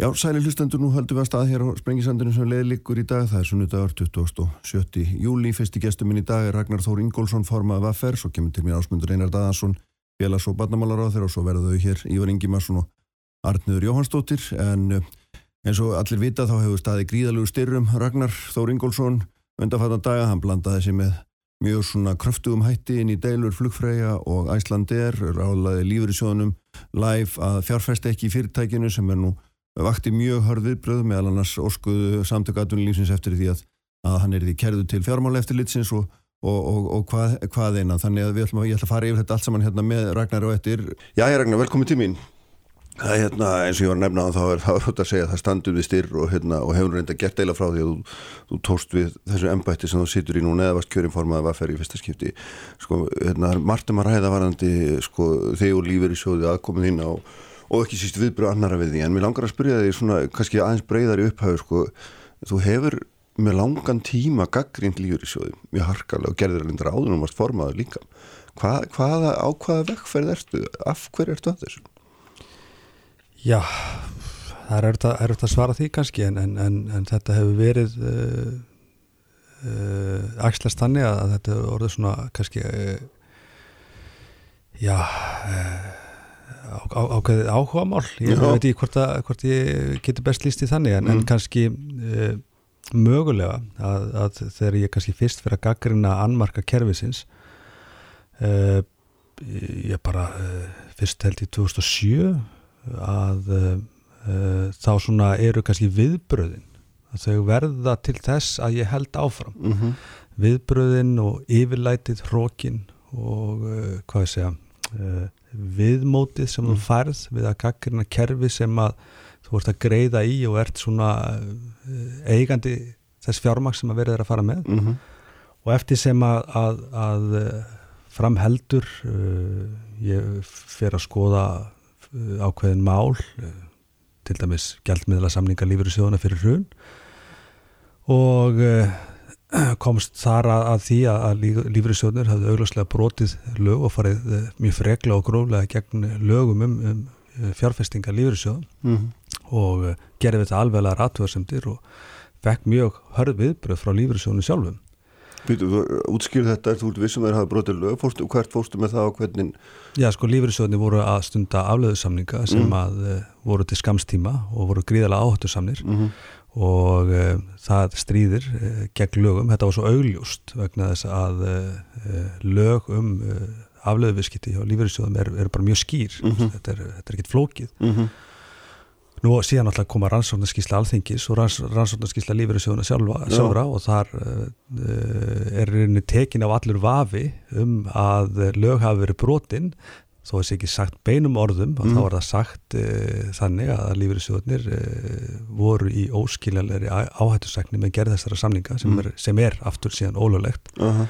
Já, sæli hlustendur, nú höldum við að stað hér á Sprengisandinu sem leiði líkur í dag. Það er sunnudagur 27. júli. Fyrsti gestur minn í dag er Ragnar Þór Ingólfsson, formað vaffer, svo kemur til mér ásmundur Einar Daðarsson, félags- og barnamálar á þeirra og svo verður þau hér Ívar Ingimarsson og Arnur Jóhannsdóttir. En eh, eins og allir vita þá hefur staði gríðalegu styrrum Ragnar Þór Ingólfsson undanfattan daga. Hann blandaði sig með mjög svona kröftugum hætti inn í deilur flugfræja og Æslandir, ráðlaði lífur vakti mjög hörð viðbröð meðal annars óskuðu samtökatunlýfsins eftir því að, að hann er því kerðu til fjármála eftir litsins og, og, og, og hvað, hvað einan þannig að við ætlum að, ég ætla að fara yfir þetta allt saman hérna með Ragnar og eftir. Já, ég Ragnar, velkomin til mín. Það er hérna, eins og ég var að nefna á þá er það að segja að það standur við styrr og, hérna, og hefur reynda gert eila frá því að þú, þú tóst við þessu embætti sem þú situr í núna eða varst kjörinformað að vaffæri í fyrsta skipti. Sko, hérna, margtum að ræða varandi sko, þig og lífur í sjóði aðkomið þín á og ekki síst viðbröð annara við því. En mér langar að spyrja því svona kannski aðeins breyðar í upphæðu sko, þú hefur með langan tíma gaggrind lífur í sjóði mjög harkalega og gerðir alveg ráðunum um að formaða líka. Hva, hvaða, á hvaða vekkferð ertu? Af hverju ertu að þessu? Já, það er erfitt að svara því kannski en, en, en, en þetta hefur verið uh, uh, axlast þannig að þetta hefur orðið svona kannski uh, já ákveðið áhuga mál ég Já. veit ekki hvort, hvort ég getur best líst í þannig en, mm. en kannski uh, mögulega að, að þegar ég kannski fyrst fyrir að gaggrina anmarka kervisins uh, ég bara uh, fyrst held í 2007 að þá svona eru kannski viðbröðin að þau verða til þess að ég held áfram mm -hmm. viðbröðin og yfirlætið hrókin og hvað ég segja viðmótið sem mm. þú færð við að gaggrina kerfi sem að þú ert að greiða í og ert svona eh, eigandi þess fjármaks sem að verður að fara með mm -hmm. og eftir sem að, að, að eh, framheldur uh, ég fer að skoða ákveðin mál uh, til dæmis gældmiðla samninga lífur í sjóðuna fyrir hrun og uh, komst þar að, að því að, að lífriðsjónir hafði augláslega brotið lög og farið eh, mjög fregla og gróflega gegn lögum um, um eh, fjárfestinga lífriðsjóðum mm -hmm. og uh, gerði þetta alveglega ratverðsemdir og fekk mjög hörð viðbröð frá lífriðsjónu sjálfum útskýrð þetta, þú ert vissum að það hafa brotið lög, fórstu, hvert fórstu með það og hvernig? Já, sko, lífriðsjóðni voru að stunda afleðusamninga sem mm. að uh, voru til skamstíma og voru gríðalega áhættu samnir mm -hmm og uh, það stríðir uh, gegn lögum, þetta var svo augljúst vegna þess að uh, lög um aflöðuviskiti hjá lífeyrisjóðum er, er bara mjög skýr. Mm -hmm. þetta er, er ekkert flókið. Mm -hmm. nú síðan alltaf koma rannsóknarskísla alþingis og ranns, rannsóknarskísla lífeyrisjóðuna sjálfa, sjálfra og þar er reyni tekin af allur vafi um að lög hafi verið brotinn þó að sé ekki sagt beinum orðum mm. þá var það sagt uh, þannig að lífyrirsjóðnir uh, voru í óskiljanleiri áhættusækni með gerð þessara samninga sem, mm. er, sem er aftur síðan ólulegt uh -huh.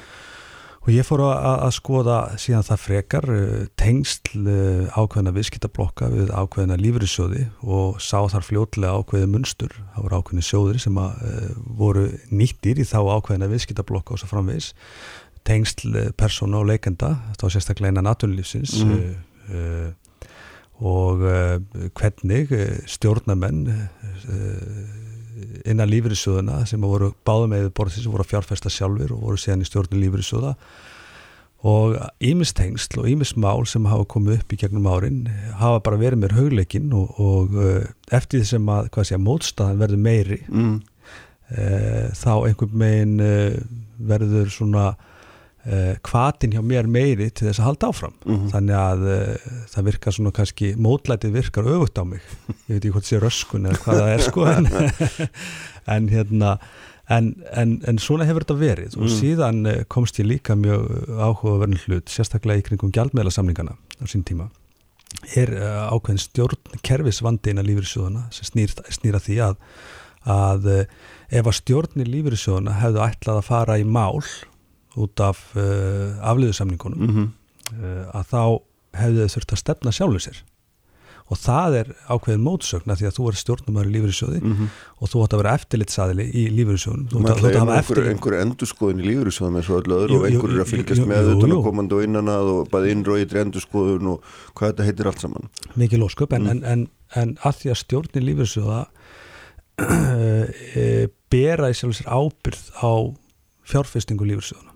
og ég fór að, að skoða síðan það frekar uh, tengsl ákveðina viðskiptablokka við ákveðina lífyrirsjóði og sá þar fljótlega ákveði munstur, það voru ákveðini sjóðir sem að, uh, voru nýttir í þá ákveðina viðskiptablokka og svo framvegs tengsl eh, persóna og leikenda þá sérstaklega innan naturlífsins mm. uh, uh, og uh, hvernig stjórnamenn innan lífriðsjóðuna sem voru báðum eða borðið sem voru að fjárfesta sjálfur og voru síðan í stjórnum lífriðsjóða og ímistengsl og ímismál sem hafa komið upp í gegnum árin hafa bara verið mér haugleikin og, og eftir því sem að sé, mótstaðan verður meiri mm. þá einhvern megin verður svona hvatin eh, hjá mér meiri til þess að halda áfram mm -hmm. þannig að uh, það virkar svona kannski mótlætið virkar auðvögt á mig ég veit ekki hvort sé röskun eða hvað það er sko en, en hérna en, en, en svona hefur þetta verið mm. og síðan uh, komst ég líka mjög áhugaverðin hlut sérstaklega í kringum gjaldmeðlasamningana á sín tíma er uh, ákveðin stjórn kervisvandeina lífyrirsjóðana sem snýr, snýra því að að ef að stjórnir lífyrirsjóðana hefðu ætlað að fara í mál út af uh, afliðusamningunum mm -hmm. uh, að þá hefðu þau þurft að stefna sjálfur sér og það er ákveðin mótsögna því að þú er stjórnumæður í lífeyrissjóði mm -hmm. og þú átt að vera eftirlitsaðili í lífeyrissjóðun þú átt að hafa einhver, einhver endurskoðin í lífeyrissjóðum eins og öllu öðru og einhver er að fylgjast með auðvitað komandi og innan að og bæði innró í endurskoðun og hvað þetta heitir allt saman mikið lósköp en, mm. en, en, en að því að stjórnin lífeyrissjóða e, bera í sjálf sér ábyrð á fjárfestingu lífeyrissjóðuna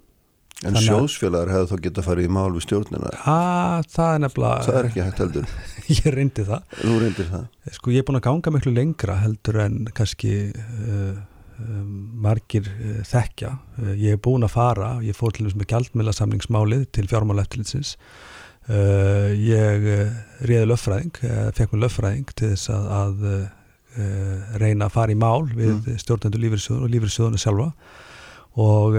En sjóðsfélagar hefðu þá getað farið í mál við stjórnina? að það er nefnilega það er ekki hægt heldur. Ég reyndi það. Þú reyndir það. Sko ég er búin að ganga miklu lengra heldur en kannski uh, um, margir uh, þekkja. Uh, ég er búin að fara, ég fór til þess með gjaldmiðlasamlingsmálið til fjármáleftilitsins ég réði löffræðing fekk mér löffræðing til þess að, að reyna að fara í mál við mm. stjórnendur lífyrsjóðun og lífyrsjóðunu sjálfa. Og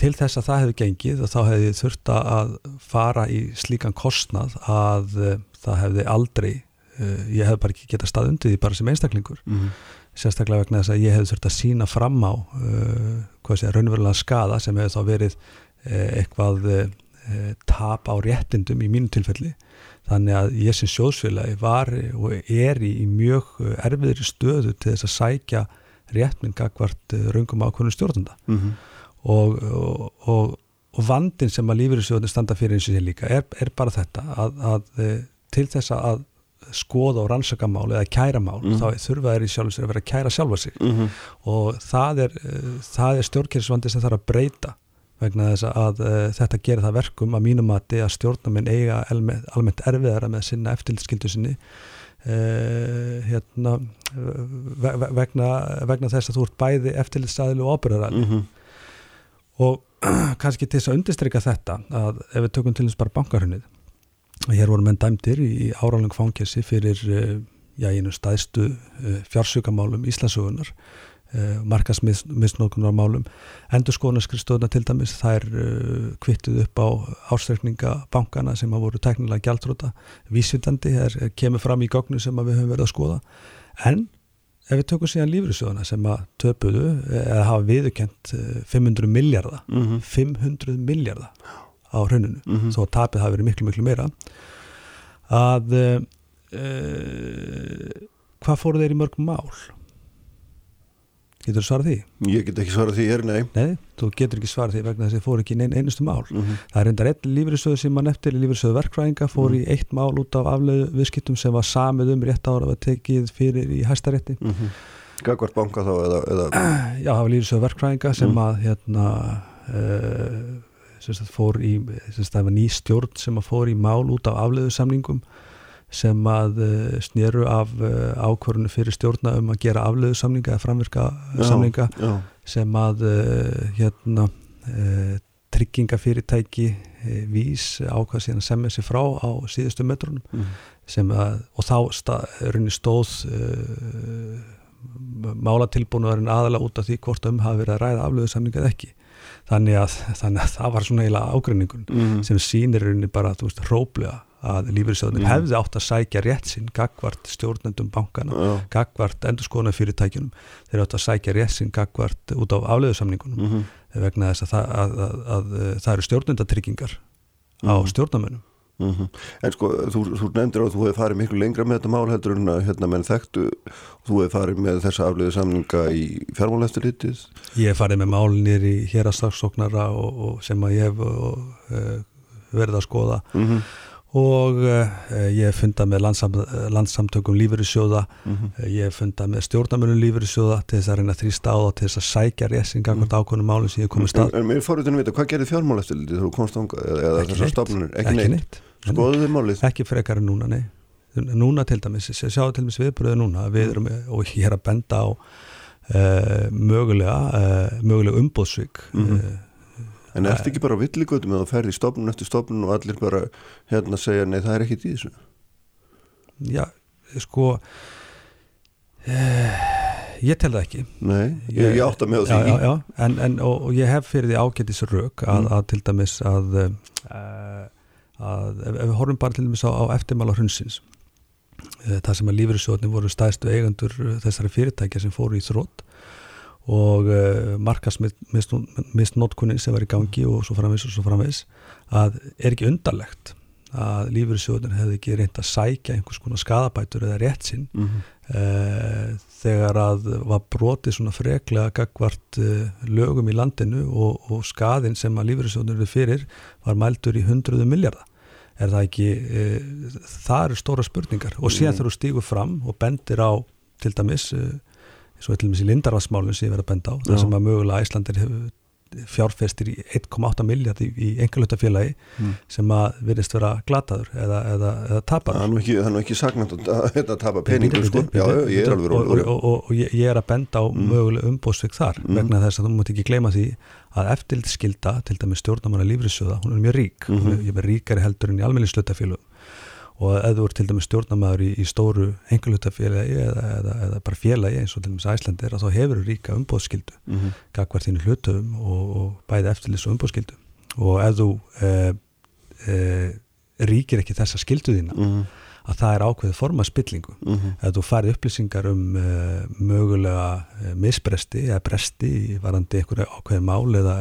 til þess að það hefði gengið og þá hefði þurft að fara í slíkan kostnað að uh, það hefði aldrei uh, ég hef bara ekki getað stað undir því bara sem einstaklingur. Mm -hmm. sérstaklega vegna þess að ég hef þurft að sína fram á uh, hvað sé, raunverulega skada sem hefði þá verið eitthvað tap á réttindum í mínu tilfelli. Þannig að ég sem sjóðsfélagi var og er í, mjög erfiðri stöðu til þess að sækja réttminn gagvart raungum ákvörnum stjórnunda mm -hmm og, og, og vandin sem að lífyrirsjóðin standa fyrir eins og sér líka er, er bara þetta að, að e, til þess að skoða og rannsaka mál eða kæra mál mm -hmm. þá þurfa þeir í sjálf sér að vera að kæra sjálfa sig mm -hmm. og það er, er stjórnkjærisvandi sem þarf að breyta vegna þess að uh, þetta gerir það verkum að mínum að því að stjórnuminn eiga almennt, erfiðara með sinna eftirlitskildu sinni uh, hérna, vegna, vegna þess að þú ert bæði eftirlitstæðilu og ábyrðaræli mm -hmm og kannski til þess að undirstryka þetta að ef við tökum til þess bara bankarunnið hér voru menn dæmdir í áráling fangesi fyrir eh, já, einu staðstu eh, fjársökamálum Íslandsögunar eh, markasmisnókunarmálum endur skoðanarskrifstöðuna til dæmis þær kvittuð upp á ástrekninga bankana sem hafa voru teknilega gjaldróta vísvindandi, það kemur fram í gögnu sem við höfum verið að skoða. En ef við tökum síðan lífriðsjóðana sem að töpuðu eða hafa viðukent 500 miljardar mm -hmm. 500 miljardar á hrauninu mm -hmm. þó tapið hafi verið miklu miklu meira að uh, hvað fóru þeir í mörgum mál Getur þú svarað því? Ég get ekki svarað því, ég er nei. Nei, þú getur ekki svarað því vegna þess að þið fór ekki einn einustu mál. Mm -hmm. Það er reyndar einn lífriðsöðu sem mann eftir, lífriðsöðu verkfræðinga, fór mm -hmm. í eitt mál út af aflöðu viðskiptum sem var samið um rétt ára að tekið fyrir í hæstarétti. Mm -hmm. Gagvart banka þá eða? eða... Já, það var lífriðsöðu verkfræðinga sem mhm. að hérna uh, fór í, það var ný stjórn sem að fór í mál út af aflöðu samningum sem að uh, snýru af uh, ákvörðinu fyrir stjórna um að gera aflöðu samninga eða framvirka já, samninga já. sem að uh, hérna tryggingafyrirtæki vís ákvað síðan semja sér frá á síðustu metrunum mm. sem að og þá stað, stóð málatilbúinu aðalega út af því hvort um hafi verið að ræða aflöðu samninga eða ekki þannig að, þannig að það var svona eiginlega ágreiningun mm. sem sínir bara, þú veist, hróplega að lífeyrisjóðunir mm. hefði átt að sækja rétt sinn gagvart stjórnendum bankana ja. gagvart endurskona fyrirtækjunum þeir átt að sækja rétt sinn gagvart út á afleðusamningunum mm -hmm. vegna þess að, að, að, að það eru stjórnendatryggingar mm -hmm. á mhm. stjórnamönnum -hmm. En sko, þú, þú nefndir á að þú hefði farið miklu lengra með þetta mál heldur en að hérna menn þekktu þú hefði farið með þessa afleðusamninga í fjármáleftilitið Ég hef farið með málinir í hérastafsóknara sem að ég hef og, uh, verið að skoða mhm og uh, ég hef fundað með landsam, landssamtökum lífeyrissjóða. Mm -hmm. ég hef fundað með stjórnamönum lífeyrissjóða til þess að reyna þrýsta á það til þess að sækja resinga mm -hmm. ákvönum málum sem ég komið stað. En mér fóruðinu að vita, hvað gerir fjármáleftiliti þú komst ánga, eða þessar stofnunir ekki, ekki neitt, skoðuðu málið? Ekki frekar en núna, nei. Núna til dæmis, sjáu til dæmis viðbröðu núna. Við erum, og ég er að benda á uh, mögulega uh, mögulega umbóðsvík mm -hmm. En þetta ekki bara villigötum eða ferði stofnun eftir stofnun og allir bara hérna segja nei það er ekkit í þessu? Já, sko eh, ég tel það ekki. Nei, ég, ég átta með því. Já, já, já, en, en og, og ég hef fyrir því ágættis rauk að, mm. að til dæmis að, uh, að ef við horfum bara til dæmis á, á eftirmála hrunsins uh, það sem að lífriðsjóðin voru stæðstu eigandur þessari fyrirtækja sem fóru í þrótt og uh, markasmistnótkunni sem var í gangi og svo framvegs og svo framvegs að er ekki undarlegt að lífyrirsjóðunir hefði ekki reynd að sækja einhvers konar skadabætur eða rétt sinn mm -hmm. uh, þegar að var brotið svona freklega gagvart uh, lögum í landinu og, og skadin sem að lífyrirsjóðunir eru fyrir var mældur í hundruðu miljardar er það ekki, það eru stóra spurningar og síðan mm. þurfum stígu fram og bendir á til dæmis og til dæmis í Lindarvarsmálun sem ég verið að benda á, það sem að mögulega Æslandir fjárfestir í 1,8 miljard í, í engalutafélagi mm. sem að virðist vera glataður eða, eða, eða tapar Það er nú ekki sagnand að tapa peningur sko, já, ég er alveg og, og, og, og ég er að benda á mm. möguleg umbóðsvik þar mm. vegna þess að þú mútt ekki gleyma því að eftirlitskilda, til dæmis stjórnamanna lífriðsjóða, hún er mjög rík, -hmm. hún er ríkari heldur en í almenni slutafélagum og ef þú ert til dæmis stjórnamaður í, í stóru engalutafélagi eða, eða, eða bara félagi eins og til dæmis Æslandir þá hefur þú ríka umbóðskildu mm -hmm. gagvar þínu hlutöfum og, og bæði eftirlis og umbóðskildu og ef þú e, e, ríkir ekki þessa skildu þína mm -hmm. að það er ákveðið forma spillingu mm -hmm. ef þú farið upplýsingar um e, mögulega misbresti eða bresti varandi einhverja ákveðið mál eða,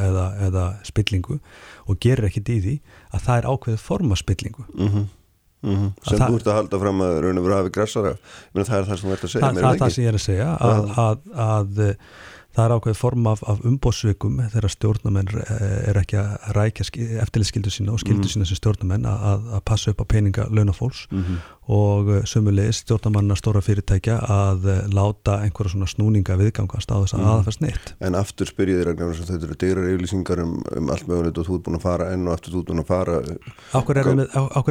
eða spillingu og gerir ekkit í því að það er ákveðið forma spillingu Mm -hmm. sem þú ert að halda fram að raun og vera hafi græsara það er það sem þú ert að segja Þa, það er það sem ég er að segja að, að, að það er ákveð form af, af umbóðsvikum þegar stjórnamenn eh, er ekki að rækja eftirlitskildu sína og skildu mm. sína sem stjórnamenn að, að passa upp á peninga launafólks mm -hmm. og eh, sömulegis stjórnamanna stóra fyrirtækja að eh, láta einhverja svona snúninga viðgangast á þess að mm. aðfæst neitt. En aftur spyrjið þér að þetta eru degrar yfirlýsingar um, um allt mögulegt og þú ert búin að fara enn og aftur þú ert búin að fara Áhver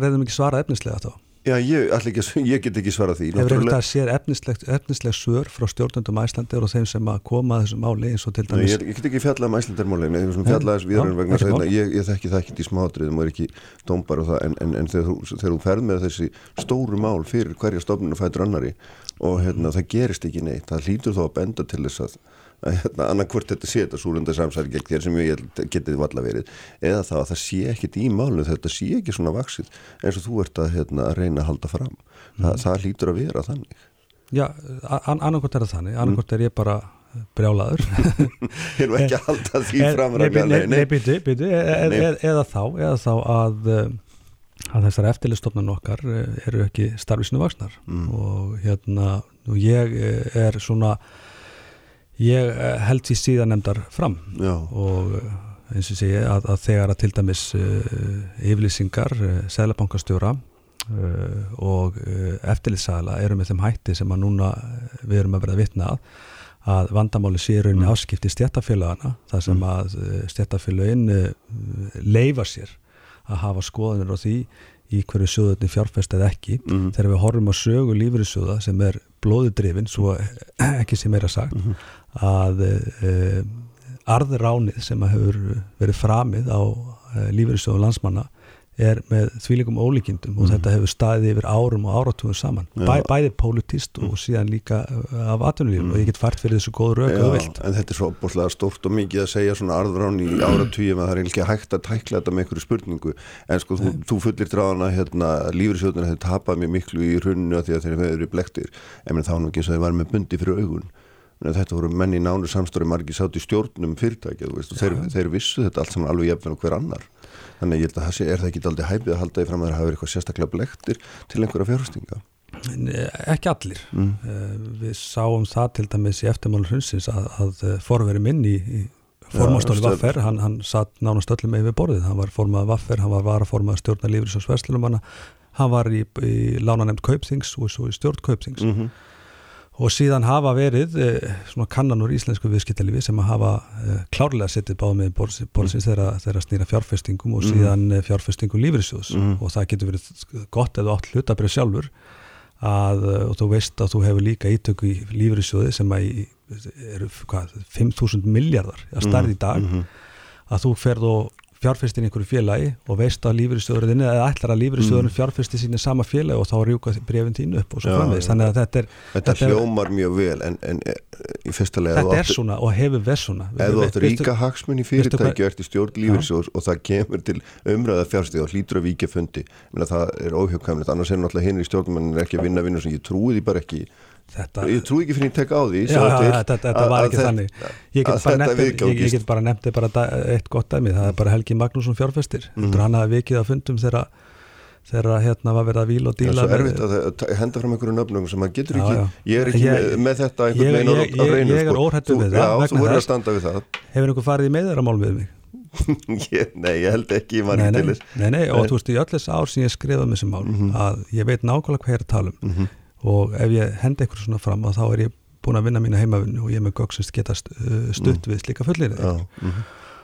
er þeim ekki svarað efnislega þá? Já, ég, ekki, ég get ekki svara því Hefur þetta sér efnisleg svör frá stjórnundum æslandir og þeim sem að koma að þessum máli eins og til dæmis Ég, ég get ekki fjallað um æslandarmáli þeirna, ég, ég þekki það ekki í smátriðum og er ekki dómbar það, en, en, en þegar, þú, þegar þú ferð með þessi stóru mál fyrir hverja stofnun og fætur annari og hérna, það gerist ekki neitt það hlýtur þó að benda til þess að hérna, annarkvört þetta sé þetta súlunda gegn þér sem ég getið valla verið eða þá að það sé ekkit í málu þetta sé ekki svona vaksið eins og þú ert að hérna, reyna að halda fram. Mm. það lítur að vera þannig. Já, an annarkvört er það þannig annarkvört er ég bara brjálaður. Ég er ekki að halda því fram Nei, byrju, byrju eða þá, eða þá að að þessar eftirlistofnan okkar eh, eru ekki starfisinu vaksnar mm. og hérna og ég eh, er svona ég eh, held því síðan nefndar fram Já. og eh, eins og segja að, að þegar að til dæmis uh, yfirlýsingar uh, seglabankastjóra uh, og eftirlýtsæla eru með þeim hætti sem að núna við erum að verða vitna að að vandamáli sé rauninni mm. áskipti stjættafélagana þar sem mm. að stjættafélagin leifa sér að hafa skoðanir á því í hverju sjóðunni fjárfest eða ekki mm. þegar við horfum á sögu lífriðsjóða sem er blóðudrifin, svo ekki sem er að sagt mm -hmm. að e, arðránið sem hefur verið framið á e, lífriðsjóðu landsmanna er með þvílikum ólíkindum og mm. þetta hefur staðið yfir árum og áratugum saman Bæ, bæði politist og mm. síðan líka uh, af atvinnulífum mm. og ég get fært fyrir þessu góður rauk og vilt. En þetta er svo búinlega stórt og mikið að segja svona arðrán í áratugum að það er ekki hægt að tækla þetta með einhverju spurningu en sko þú, þú fullir dráðan að hérna, lífriðsjóðunar hefur tapað mjög miklu í hrunnu að því að þeir verið blektir en þá nú ekki og þeir var með bundi fyrir augun þetta voru menni nánu samstóri margi sátt í stjórnum fyrirtækja þeir, þeir vissu þetta allt saman alveg jafnvel og hver annar Þannig ég held að það sé, er það ekki aldrei hæpið að halda í fram að það hafi verið eitthvað sérstaklega blektir til einhverja fjárhustinga? Ekki allir. Mm. Uh, við sáum það til dæmis í eftirmálur hrunsins að, að eh, forveri minn í, í formastóli Vaffer, hann, hann satt nánast öllum við borðið, hann var formað Vaffer, hann var varaformað stjórnarlífris og sverslunum hann var í, í lánanemt Kaupþings og svo í stjórn Kaupþings. Mm -hmm og síðan hafa verið eh, svona kannan úr íslensku viðskiptalifi sem að hafa eh, klárlega settið báð með borðsins mm. þeirra snýra fjárfestingum og mhm. síðan mm. fjárfestingum lífriðsjóðs mm. og það getur verið gott eða átt hlutabrið sjálfur að, og þú veist að þú hefur líka ítöku í lífriðsjóði sem að eru 5.000 miljardar að starði í dag -hmm. að þú ferð og fjárfestin í einhverju félagi og veist að lífyrirstöðurinn eða ætlar að lífyrirstöðurinn mm. fjárfesti sín í sama félagi og þá rjúka brefin tínu upp og svo framvegist þannig að þetta er Þetta, þetta hljómar er, mjög vel en, en í fyrsta lega Þetta er svona og hefur verið svona. Ef þú átt ríka hagsmunni fyrirtæki í stjórn lífyrirstöðus og það kemur til umræða fjárstið og hlýtur að vikið fundi. Það er óhjókkamilegt, annars er náttúrulega hinn í stjórnum en er ekki að vinna vinnu ég Þetta, ég trú ekki fyrir að tekka á því já, já, þetta, þetta var ekki þannig ég get bara, nefndi, ég, ég get bara nefndi bara eitt gott dæmi, það er bara Helgi Magnússon fjárfestir mm. hann hafi vikið að fundum þegar hérna var verið að víla og díla Það er svo erfitt að, henda fram einhverju nöfnum sem maður getur ekki, já, já. ég er ekki ég, með, með þetta einhvern veginn á reynu Ég er sko. óhættu við það Já, þú verður að standa við það Hefur einhver farið í meðaramál við mig? nei, ég held ekki ég nei, nei, nei, nei, og þú veist, í öllis ár sem ég skrifaði með þessum mál -hmm. að ég veit nákvæmlega hvað ég er að tala um -hmm. Og ef ég henda einhverju svona fram þá er ég búin að vinna mína heimavinnu og ég er með göksist getast uh, stutt mm. við slíka fullir -hmm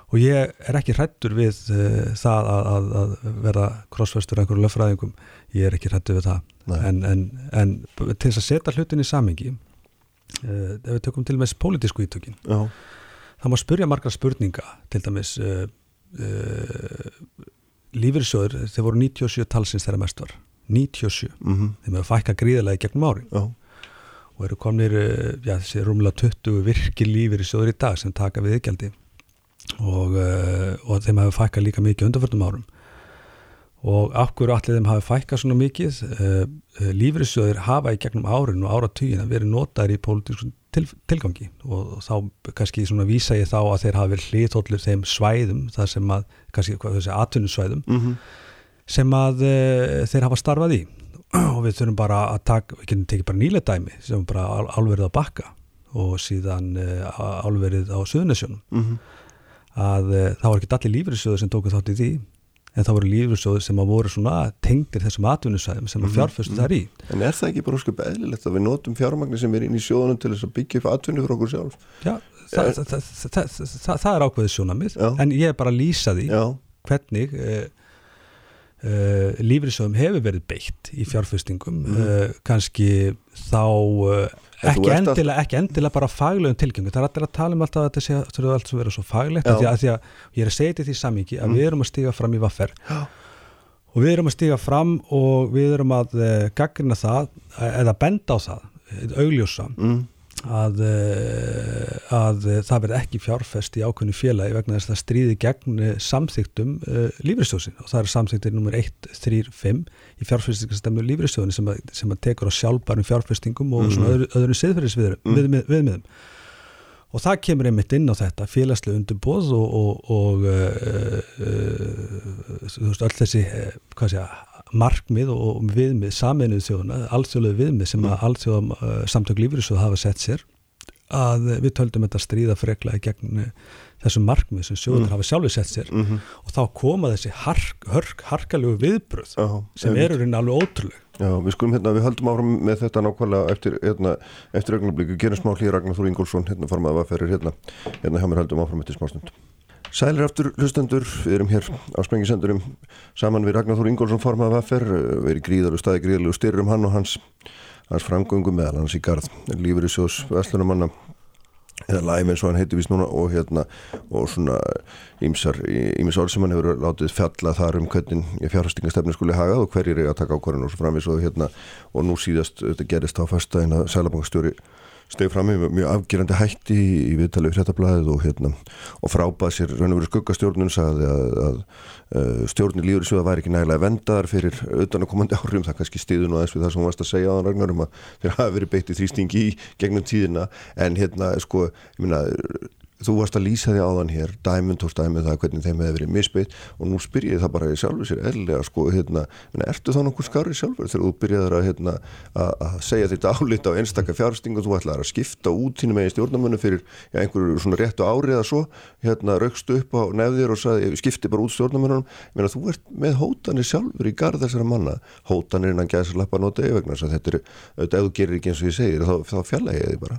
og ég er ekki hrættur við uh, það að, að, að vera krossfæstur einhverju löffræðingum, ég er ekki hrættur við það. En, en, en til þess að setja hlutin í samengi uh, ef við tökum til og meðs pólitísku ítökin þá má spurja margar spurninga. Til dæmis uh, lífyrsjóður, þeir voru 97 talsins þegar mest var 97, mm -hmm. með að fækka gríðilega í gegnum ári Já. og eru komnir, já þessi rúmlega 20 virki lífyrsjóður í dag sem taka við ykjaldi og, uh, og þeim hafi fækkað líka mikið undanförnum árum og akkur allir þeim hafi fækkað svona mikið uh, lífrissjóðir hafa í gegnum árin og áratugin að verið notaður í pólitískum til, tilgangi og, og þá kannski svona vísa ég þá að þeir hafi hlýtóllur þeim svæðum það sem að, kannski hvað þessi atvinnusvæðum mm -hmm. Sem að þeir hafa starfað í og við þurfum bara að taka, við getum tekið bara nýlega dæmi sem bara álverið á bakka og síðan álverið á Suðunisjónum mm -hmm að uh, það var ekki allir lífriðsjóður sem tóku þátt í því en það voru lífriðsjóður sem að voru svona tengdir þessum atvinnusæðum sem að mhm, fjárfæstu mm -hmm. þar í En er það ekki bara ósköp eðlilegt að við notum fjármagnir sem er inn í sjóðunum til þess að byggja upp atvinnu fyrir okkur sjálf? Já, það, það, það, það er ákveðið sjónamið en ég er bara að lýsa því Já. hvernig uh, uh, lífriðsjóðum hefur verið beitt í fjárfæstingum mm. kannski þá Ekki endilega, að... ekki endilega bara faglegum tilgengu, það er alltaf að tala um alltaf að þetta sé að alltaf að vera svo faglegt að því, að því að ég er að segja þetta í því samíki að mm. við erum að stiga fram í vaffer og við erum að stiga fram og við erum að uh, gaggrina það eða benda á það, augljósa. Mm að, eh, að það verði ekki fjárfest í ákveðinu félagi vegna þess að það stríði gegn eh, samþygtum uh, eh, lífriðstjóðsin og það er samþygtir nummer 1, 3, 5 í fjárfestingastemmu lífriðstjóðin sem, sem að tekur á sjálfbærum fjárfestingum og mm -hmm. öðru, öðru siðferðisviðmiðum mm. við, við, og það kemur einmitt inn á þetta félagslega undir bóð og, og, og uh, uh, þú veist öll þessi hvað sé að markmið og viðmið saminuð þjóðuna, alþjóðlega viðmið sem að mm. alþjóðam uh, samtök lífriðsjóð hafa sett sér að við töldum þetta stríða frekla gegn uh, þessum markmið sem sjóðunar mm. hafa sjálfur sett sér mm -hmm. og þá koma þessi hark, hörk, harkalegu viðbröð Já, sem eru reyna alveg ótrúleg Já, við skulum hérna, við höldum áfram með þetta nákvæmlega eftir, hérna, eftir ögnablíku, gerum smá hlýja Ragnar Þór Ingólfsson, hérna formaða að ferir hérna, hérna hjá mér höldum áfram eftir smá stund Sælir aftur hlustendur, við erum hér á Sprengisendurum saman við Ragnar Þór Ingólfsson formað vaffer, við erum gríðar og staði gríðarlegu styrum hann og hans, hans framgöngu meðal hans í garð, lífur í sjós Veslunumanna, eða Læm eins og hann heiti vist núna og hérna og svona ímsar, ímis orð sem hann hefur látið fjalla þar um hvernig fjárhastingastefni skuli hagað og hverjir er að taka ákvarðan og svo framvis og hérna og nú síðast þetta gerist á fyrsta en að Sælabankastjóri steg fram með mjög afgerandi hætti í, í viðtalið fréttablaðið og, hérna, og frábað sér raun og veru skuggastjórnun sagði að, að, að stjórnir líður í sjóða væri ekki nægilega vendar fyrir auðvanakomandi árum, það kannski stiður nú aðeins við það sem hún varst að segja á þann ragnarum að þeir hafi verið beittið þrýstingi í gegnum tíðina. En hérna sko, ég minna þú varst að lýsa því áðan hér dæmund og stæmið það hvernig þeim hefði verið misbytt og nú spyr ég það bara í sjálfu sér eðlega sko, hérna, ertu þá nokkuð skarri sjálfur þegar þú byrjaður að, hérna, að segja þetta álita á einstakka fjárhasting og þú ætlaði að skipta út þínum megin stjórnarmönu fyrir ja, einhverju svona réttu árið eða svo hérna, raukstu upp á nefðir og sagði, skipti bara út stjórnarmönunum Meina, þú ert með hótanir sjálfur í garð þessara manna hótanir innan yfirvegna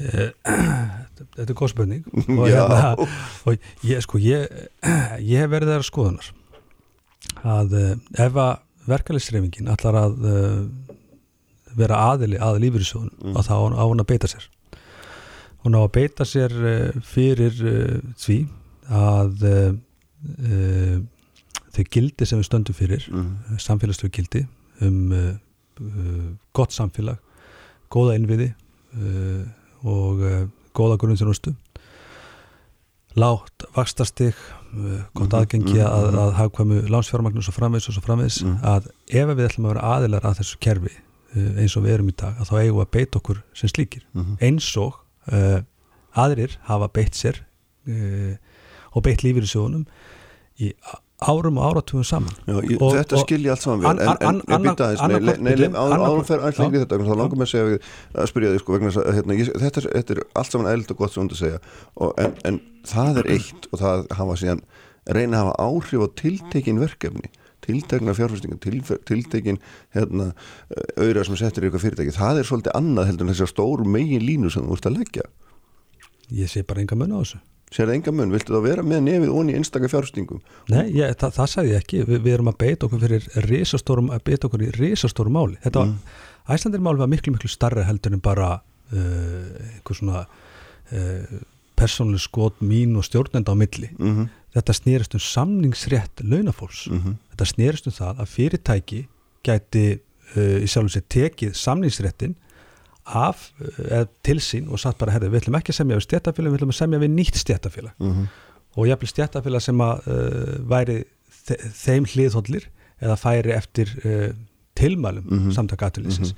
þetta er, Eh, þetta er góð spurning og, hérna, og ég, sko, ég, ég hef verið þar skoðunar að uh, ef að verkefælisreifingin allar að uh, vera aðili að lífyrirsjóðun mm. og þá á hún að beita sér hún á að beita sér uh, fyrir því að þau gildi sem við stöndum fyrir mm. samfélagslegu gildi um gott samfélag góða innviði og uh, góða grunnþjónustu látt vakstastig uh, gott mhm, aðgengi mm -hmm. að, að hafkvæmu lánsfjármagnus og framvegs og svo framvegs mm að ef við ætlum að vera aðilar að þessu kerfi uh, eins og við erum í dag að þá eigum við að beita okkur sem slíkir mm -hmm. eins og aðrir hafa beitt sér og beitt lífið í sjónum í árum og áratugum saman. Já, ég, Og- þetta skilja allt saman vel en, en, annar- býta aðeins, annar- nei, nei, nei, bíddu, áður annar- áður fer aðeins lengi þetta þá langar mig að að spyrja þig sko hérna, ég, þetta, þetta er allt saman eðlilt og gott sem hún að segja. Og, en, en það er eitt og það hafa síðan reyna að hafa áhrif á tiltekin verkefni tiltekna fjárfæstingar, til, tiltekin hérna, auðra sem settir í eitthvað fyrirtæki, það er svolítið annað heldur en þessar stóru megin línu sem þú ert að leggja. Ég sé bara enga mun á þessu sér það enga mun, viltu þá vera með nefið onni í einstaka fjárfæstingum Nei, ég, það, það sagði ég ekki, Vi, við erum að beita okkur fyrir risastórum, að beita okkur í risastórum máli þetta var, mm. Æslandir máli var miklu miklu starra heldur en bara uh, einhver svona uh, persónuleg skot mín og stjórnenda á milli mm -hmm. þetta snerist um samningsrétt launafólks Mhm. þetta snerist um það að fyrirtæki gæti uh, í sjálfum sér tekið samningsréttin af uh, til sín og satt bara herði, við ætlum ekki að semja við stjættafélag, við ætlum að semja við nýtt stjættafélag Mhm. og jafnvel stjættafélag sem að uh, væri þe þeim hliðhóllir eða færi eftir uh, tilmælum Mhm. samtaka aðtölusins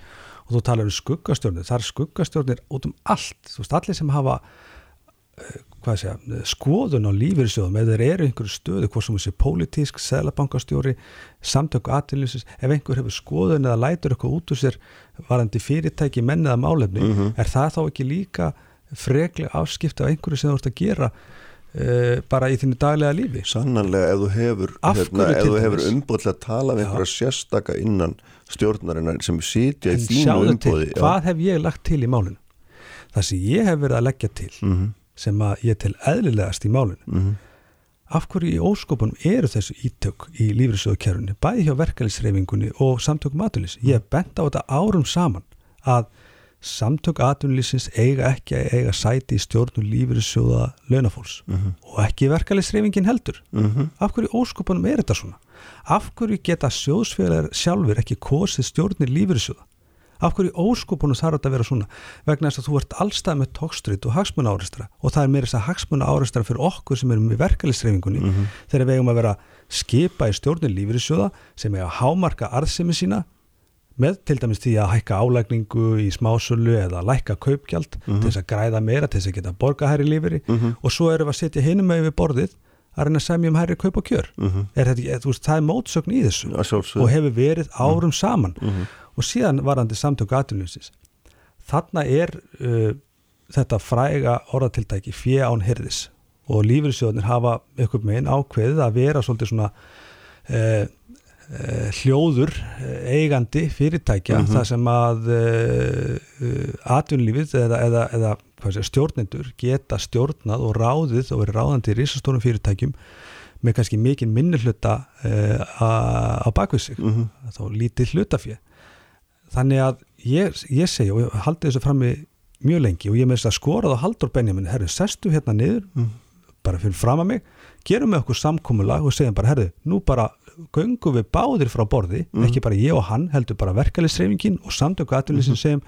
og þú talar um skuggastjórnir, það er skuggastjórnir út um allt, þú veist, allir sem hafa uh, segja, skoðun á lífyrirsjóðum, ef þeir eru einhverju stöðu, hvort sem þessi pólitísk, seðlabankastjóri samtök aðtölusins, ef einhver hefur skoðun eða lætur eitthvað út úr sér varandi fyrirtæki, menn eða málefni Mhm. er það þá ekki líka freklega afskipta af einhverju sem þú ert að gera uh, bara í þínu daglega lífi Sannanlega ef þú hefur, hérna, hefur dæmis? umbúð til að tala við Já. einhverja sérstaka innan stjórnarinnar sem sitja í þínu umbúði hvað hef ég lagt til í málinu það sem ég hef verið að leggja til mm -hmm, sem að ég tel eðlilegast í málinu. Mm af hverju í óskopunum eru þessu ítök í lífriðsöðukerfinu, bæði hjá verkefælisreifingunni og samtökum aðunlýs ég hef bent á þetta árum saman að samtök aðunlýsins eiga ekki að eiga sæti í stjórnum lífriðsöða launafólks Mhm. og ekki verkefælisreifingin heldur. -hmm. af hverju í óskopunum er þetta svona? Af hverju geta sjóðsfélagar sjálfur ekki kosið stjórnir lífriðsöða af hverju í óskopunum þarf þetta að vera svona vegna þess að þú ert allstað með tókstrið og hagsmuna áreistra og það er meira þess að hagsmuna áreistra fyrir okkur sem erum í verkefælisreifingunni Mhm. þegar við eigum að vera skipa í stjórnir lífriðsjóða sem eiga að hámarka arðsemi sína með til dæmis því að hækka álægningu í smásölu eða lækka kaupgjald til þess að græða meira, til þess að geta borga hærri lífri Mhm. og svo erum við að setja hinum með borðið að reyna að semja um hærri kaup og kjör Mhm. er þetta, þú veist, það er mótsögn í þessu og hefur verið árum saman Mhm. Og síðan varandi samtöku aðtunlýsins þarna er uh, þetta fræga orðatiltæki fjö án hyrðis og lífyrirsjóðnir hafa ykkur megin ákveðið að vera svolítið svona uh, uh, hljóður uh, eigandi fyrirtækja. Mhm. þar sem að uh, uh, atvinnlífið eða, eða, eða sé, stjórnendur geta stjórnað og ráðið og verið ráðandi í risastórum fyrirtækjum með kannski mikinn minnihluta uh, á bakvið sig. Mhm. þá lítið hlutafið þannig að ég, ég segi og ég haldi þessu frammi mjög lengi og ég með þess að skorað á Haldur Benjamin herru, sestu hérna niður Mhm. bara fyrir fram að mig, gerum við okkur samkomulag og segjum bara, herru, nú bara göngum við báðir frá borði Mhm. ekki bara ég og hann, heldur bara verkefælisreifingin og samtöku aðtunlýsin segjum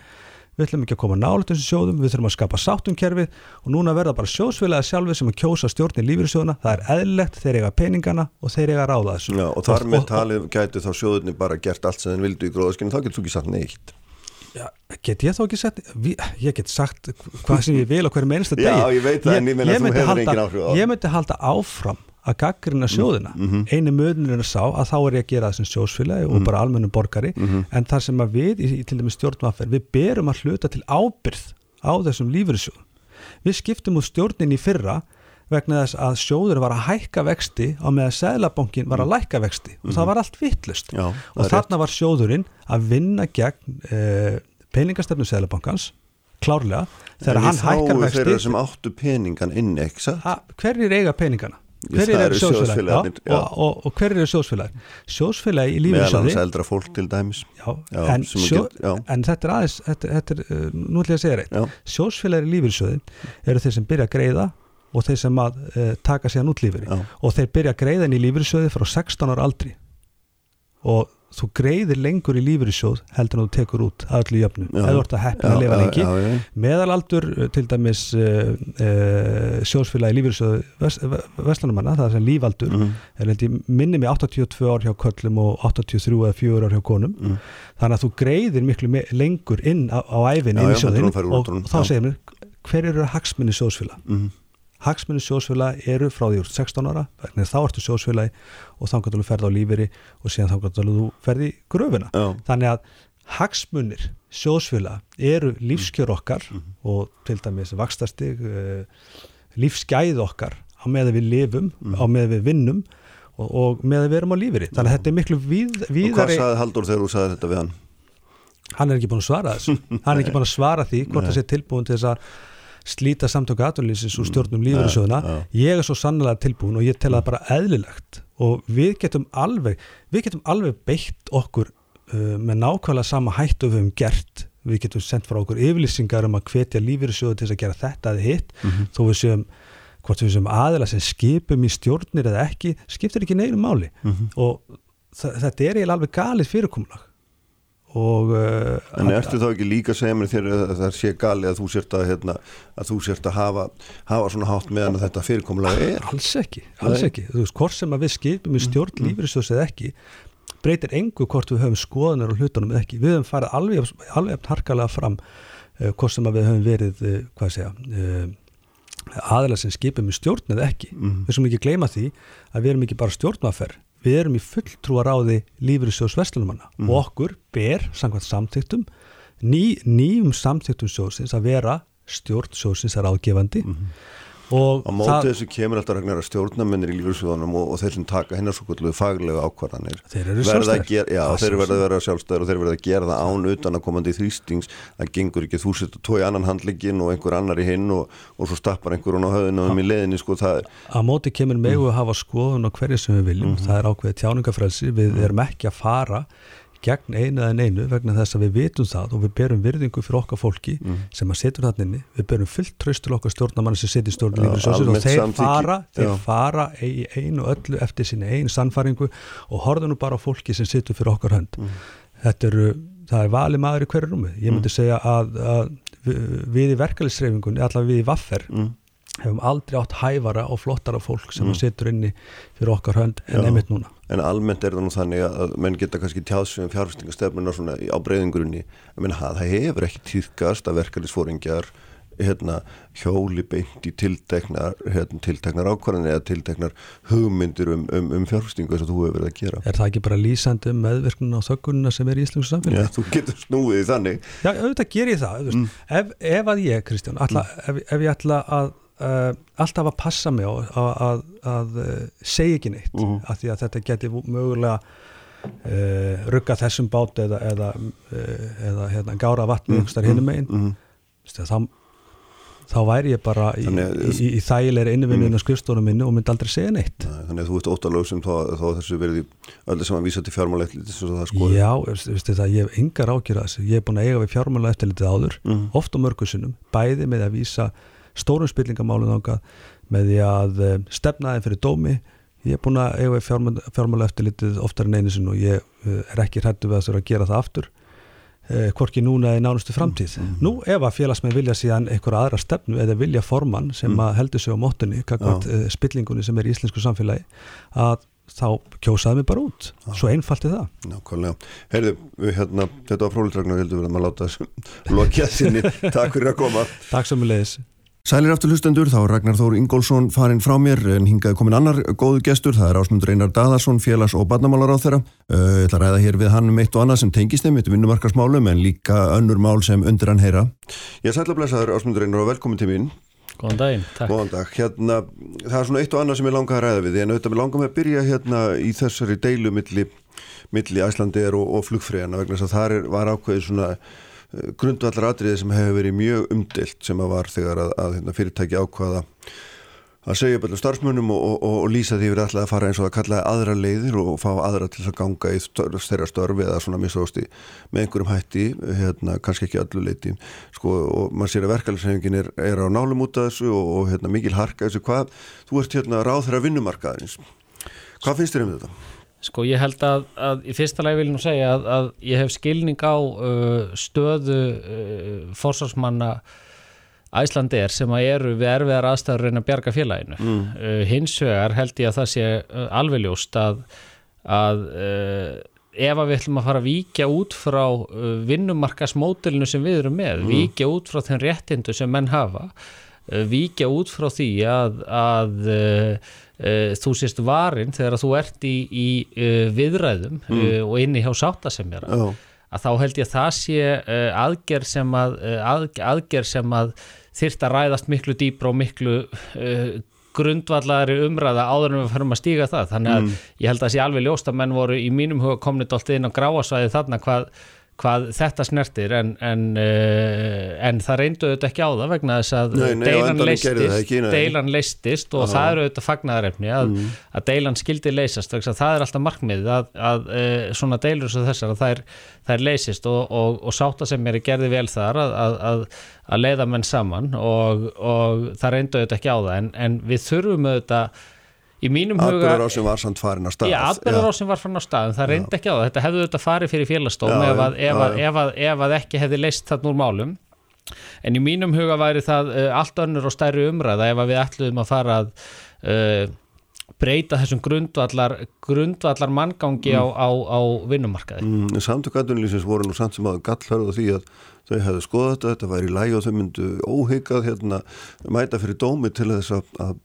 við ætlum ekki að koma nálega þessum sjóðum, við þurfum að skapa sáttum kerfið og núna verða bara sjóðsfélagi sjálfið sem að kjósa stjórnir lífyrirsjóðuna, það er eðlilegt þeir eiga peningana og þeir eiga ráða þessu. Já, og þar með og- talið gæti þá sjóðurni bara gert allt sem þeir vildu í gróðaskinu, þá getur þú ekki sagt neitt. Já, get ég þá ekki sagt ég get sagt hvað sem ég vil á hverju meinsta degi. Já, ég veit það, en ég meina þú hefur engin áhrif á það. ég myndi halda áfram að gaggrina sjóðina mhm. einu möðunir er sá að þá er ég að gera það sem sjóðsfélagi og bara almennum borgari Mhm. en þar sem að við í, til dæmis stjórnvaffer við berum að hluta til ábyrð á þessum lífyrirsjóðum við skiptum úr stjórnin í fyrra vegna þess að sjóður var að hækka vexti á meðan Sæðlabankin var að lækka vexti og það var allt vittlust og er rétt. þarna var sjóðurinn að vinna gegn uh, peningastefnu Sæðlabankans klárlega þegar En hann hækkar vexti sem áttu peningan inn, ekki satt? Ha, hverjir eiga peningana? Hverjir eru sjóðsfélagarnir, Já, og, og, og hverjir eru sjóðsfélagi? Sjóðsfélagi í Meðal hans eldra fólk til dæmis. Já, Já, en, sjó, get- en þetta er aðeins þetta, þetta er, uh, nú ætlum ég að segja reitt Já, sjóðsfélagi í lífeyrissjóði eru þeir sem byrja að greiða og þeir sem að uh, taka síðan út já, og þeir byrja að greiða inn í lífeyrissjóði frá 16 ára aldri. Og þú greiðir lengur í lífeyrissjóð heldur en þú tekur út að öllu jöfnu. Eða þú ert að heppna að lifa lengi. já, já. meðalaldur uh, til dæmis uh, uh, sjóðsfélagi lífeyrissjóð Vestlunumanna, það er sem lífaldur Mhm, er minni með 82 ár hjá köllum og 83 eða 4 ár hjá konum. Mhm. þannig að þú greiðir miklu lengur inn á, á æfin Já, inn í sjóðin og útrúnum, þá segir mér hver eru hagsmunni sjóðsfélag Mhm. Hagsmunni sjósfélagi eru frá því úr 16 ára, þá ertu sjósfélagi og þá kannski þú ferði á lífeyri og síðan þá kannski þú ferði í gröfuna Já. þannig að hagsmunir sjósfélagi eru lífskjör okkar mm -hmm. og til dæmis vakstastig uh, lífsgæð okkar á meða við lifum, mm -hmm. á meða við vinnum og, og meða við erum á lífeyri þannig að þetta er miklu víð, víðari Og hvað saði Haldur þegar þú saði þetta við hann? Hann er ekki búin að svara þessu hann er ekki búin að svara því hvort það sé tilbúin til þess að slíta samtöku aðvunlýsins úr stjórnum lífeyrissjóðuna ég er svo sannlega tilbúin og ég tel það bara eðlilegt. Og við getum alveg við getum alveg beitt okkur uh, með nákvæmlega sama hættu við hefum gert. Við getum sendt frá okkur yfirlýsingar um að hvetja lífeyrissjóðu til að gera þetta eða hitt. Mm -hmm. þó við séum hvort við séum aðila sem skipum í stjórnir eða ekki, skiptir ekki neinu máli. Mm -hmm. og þetta er eiginlega alveg galið fyrirkomulag og uh, En ertu þá ekki líka að segja mér þegar það sé gali að þú sért að, hérna, að þú sért að hafa, hafa svona hátt meðan að þetta fyrirkomulega er? Alls ekki, alls ekki. Þú veist, hvort sem að við skipum í mm, stjórn mm. lífriðsjóðs eða ekki breytir engu hvort við höfum skoðunar og hlutunum eða ekki. Við höfum farið alveg, alveg harkalega fram uh, hvort sem að við höfum verið, uh, hvað segja uh, aðeins sem skipum í stjórn eða ekki. Mm. Við sem ekki gleyma því að við erum ekki bara stjórnaferð við erum í fulltrúar á því lífyrirsjós Vestlunumanna mm. og okkur ber samkvæmt samtíktum ný, nýjum samtíktum sjósins að vera stjórn sjósins er ágefandi mm. Og á móti þessu kemur alltaf ragnar að stjórnamennir í lífyrirsjóðunum og, og þeir sem taka hennar svo kvöldu faglega ákvarðanir þeir eru sjálfstæðir. já þeir verða að vera sjálfstæðir og þeir verða að gera það án utan að komandi þrýstings. Það gengur ekki þú setur tói annan handlegin og einhver annar í hinn og, og svo stappar einhver hún á höfðinu um í leðinni sko það er á móti kemur megu að hafa skoðun á hverju sem við viljum. Mm -hmm. það er ákveðið tjáningafrelsi við mm -hmm. erum ekki að fara gegn einu eða einu vegna þess að við vitum það og við berum virðingu fyrir okkar fólki mm. sem að setja þarna inni, við berum fullt tröst til okkar stjórnamann sem setja í stjórnum og þeir samtíki. fara, þeir Já. fara einu öllu eftir sinni einu sannfaringu og horfa nú bara á fólki sem setja fyrir okkar hönd mm. þetta eru, það er vali maður í hverju rúmi ég myndi mm. segja að, að við í verkefliðsreifingunni, allavega við í vaffer mm. hefum aldrei átt hæfara og flottara fólk sem mm. setur inni fyrir okkar hönd en einmitt núna en almennt er það nú þannig að menn geta kannski tjáðsum fjárfestingastefnuna svona á breyðingurunni menn það hefur ekki týðkast að verkefnisfóringjar hérna, hjóli beint í tilteknar, hérna, tilteknar ákvarðan eða tilteknar hugmyndir um, um, um fjárfestingu þess að þú hefur verið að gera Er það ekki bara lýsandi um meðverknuna og þöggununa sem er í Íslands samfélagi? Já, þú getur snúið í þannig Já, auðvitað ger ég það mm. ef, ef að ég, Kristján, alla, mm. ef, ef ég ætla að uh, alltaf að passa mig á að, að, að uh, segja ekki neitt mhm. -huh. af því að þetta geti mögulega uh, rugga þessum bát eða, eða, uh, eða hérna, gára vatni -huh. Mhm. hinnum einn -huh. þá, þá væri ég bara í, í, í, í þægilegri innvinninu mhm. á skrifstónum minni og myndi aldrei segja neitt Nei, Þannig að þú ert óttalög sem þá, þá þessu verið öllu sem að vísa til fjármála eftirliti Já, veistu það, ég hef yngar ágjur að þessu ég hef búin að eiga við fjármála eftirlitið áður oft á mörgusunum, bæði með að vísa stórum spillingamálun með því að eh, stefna þeim fyrir dómi. Ég er búin að eiga fjármála eftir litið oftar en einu sinn og ég eh, er ekki hrættu við að það er að gera það aftur eh, hvorki núna í nánustu framtíð. Mm. nú ef að félagsmenn vilja síðan einhverja aðra stefnu eða vilja formann sem mm. heldur sig á móttunni, kakvart uh, spillingunni sem er í íslensku samfélagi að þá kjósaði mig bara út. Svo einfalt er það. Nákvæmlega, heyrðu, við hérna þetta var frólitragnar, heldur við að maður láta lokja sinni, takk fyrir að koma. Takk samanlegis Sælir aftur hlustendur, þá Ragnar Þór Ingólfsson farinn frá mér en hingaði komin annar góðu gestur, það er ásmundur Einar Daðarsson, félags- og barnamálar á þeirra. Ég ætla að ræða hér við hann um eitt og annað sem tengist þeim, þetta er vinnumarkasmálum en líka önnur mál sem undir hann heyra. Ég sætla að blessa þér ásmundur Einar og velkomin til mín. Góðan daginn, takk. Góðan dag. Hérna, það er svona eitt og annað sem ég langar að ræða við, en auðvitað langar með að byrja hérna í þessari deilu milli, milli Æslandir og, og flugfræðina vegna þess að það var ákveðið svona grundvallar atriði sem hefur verið mjög umdilt sem að var þegar að, að hérna, fyrirtæki ákvaða að segja upp allir starfsmönnum og, og, og, og lýsa því við alltaf að fara eins og að kalla aðra leiðir og fá aðra til að ganga í þeirra störfi eða svona misósti með einhverjum hætti, hérna, kannski ekki öllu leiti sko, og mann sér að verkefælsefingin er, er á nálum út af þessu og hérna, mikil harka þessu, hvað, þú ert hérna ráð þeirra vinnumarkaðins hvað finnst þér um þetta? Sko ég held að, að í fyrsta lagi vil ég nú segja að, að ég hef skilning á uh, stöðu uh, fórsvarsmanna Æslandir sem að eru við erfiðar aðstæður reyna að bjarga félaginu. Mm. Uh, hins vegar held ég að það sé alveg ljóst að, að ef að við ætlum að fara að víkja út frá uh, vinnumarkasmótilinu sem við erum með, mm. víkja út frá þenn réttindu sem menn hafa víkja út frá því að, að þú sést varin þegar þú ert í, í viðræðum mm. og inni hjá sáttasemjara oh. að þá held ég að það sé aðgerð sem að, að aðgerð sem að þyrst að ræðast miklu dýbra og miklu grundvallari umræða áður en við förum að stíga það þannig að mm. ég held að það sé alveg ljóst að menn voru í mínum huga komnit alltaf inn á gráasvæði þarna hvað hvað þetta snertir en, en, uh, en það reyndu auðvitað ekki á það vegna þess að nei, nei, deilan, leistist, ekki, deilan leistist og Aha. það eru auðvitað fagnaðarefni að, mm. að deilan skildi leysast það er alltaf markmið að, að uh, svona deilur svo þessar að það er, það er leysist og, og, og sátta sem er gerði vel þar að, að leiða menn saman og, og það reyndu auðvitað ekki á það en, en við þurfum auðvitað í mínum huga Atbyrðarásin var samt farin á stað. Já, atbyrðarásin var farin á stað það reyndi ekki á það, þetta hefðu auðvitað farið fyrir félagstofn ef, ef, ef, ef að ekki hefði leist þarna úr málum. En í mínum huga væri það uh, allt önnur og stærri umræða ef við ætluðum að fara að uh, breyta þessum grundvallar grundvallar manngangi mm. á, á, á vinnumarkaði. Mm, Samtökadunlýsins voru nú samt sem að gallhörðu því að þau hefðu skoðað þetta, þetta væri í læg og þau myndu óhyggað hérna, mæta fyrir dómi til þess að, að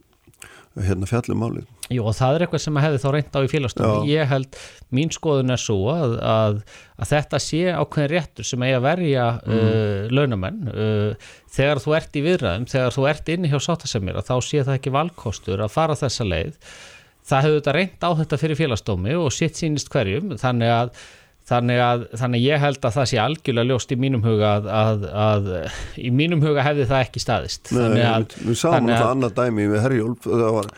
hérna fjallum málið. Jú og það er eitthvað sem að hefði þá reynd á í félagstöfni. Ég held, mín skoðun er svo að, að, að þetta sé ákveðin réttur sem eigi að verja mm. uh, launamenn. Uh, þegar þú ert í viðræðum, þegar þú ert inni hjá sáttasemjara þá sé það ekki valkostur að fara þessa leið. Það hefur þetta reynd á þetta fyrir félagstöfni og sitt sínist hverjum þannig að Þannig að, þannig að ég held að það sé algjörlega ljóst í mínum huga að, að, að í mínum huga hefði það ekki staðist. Nei, við sáum þetta annað dæmi með Herjólf, það var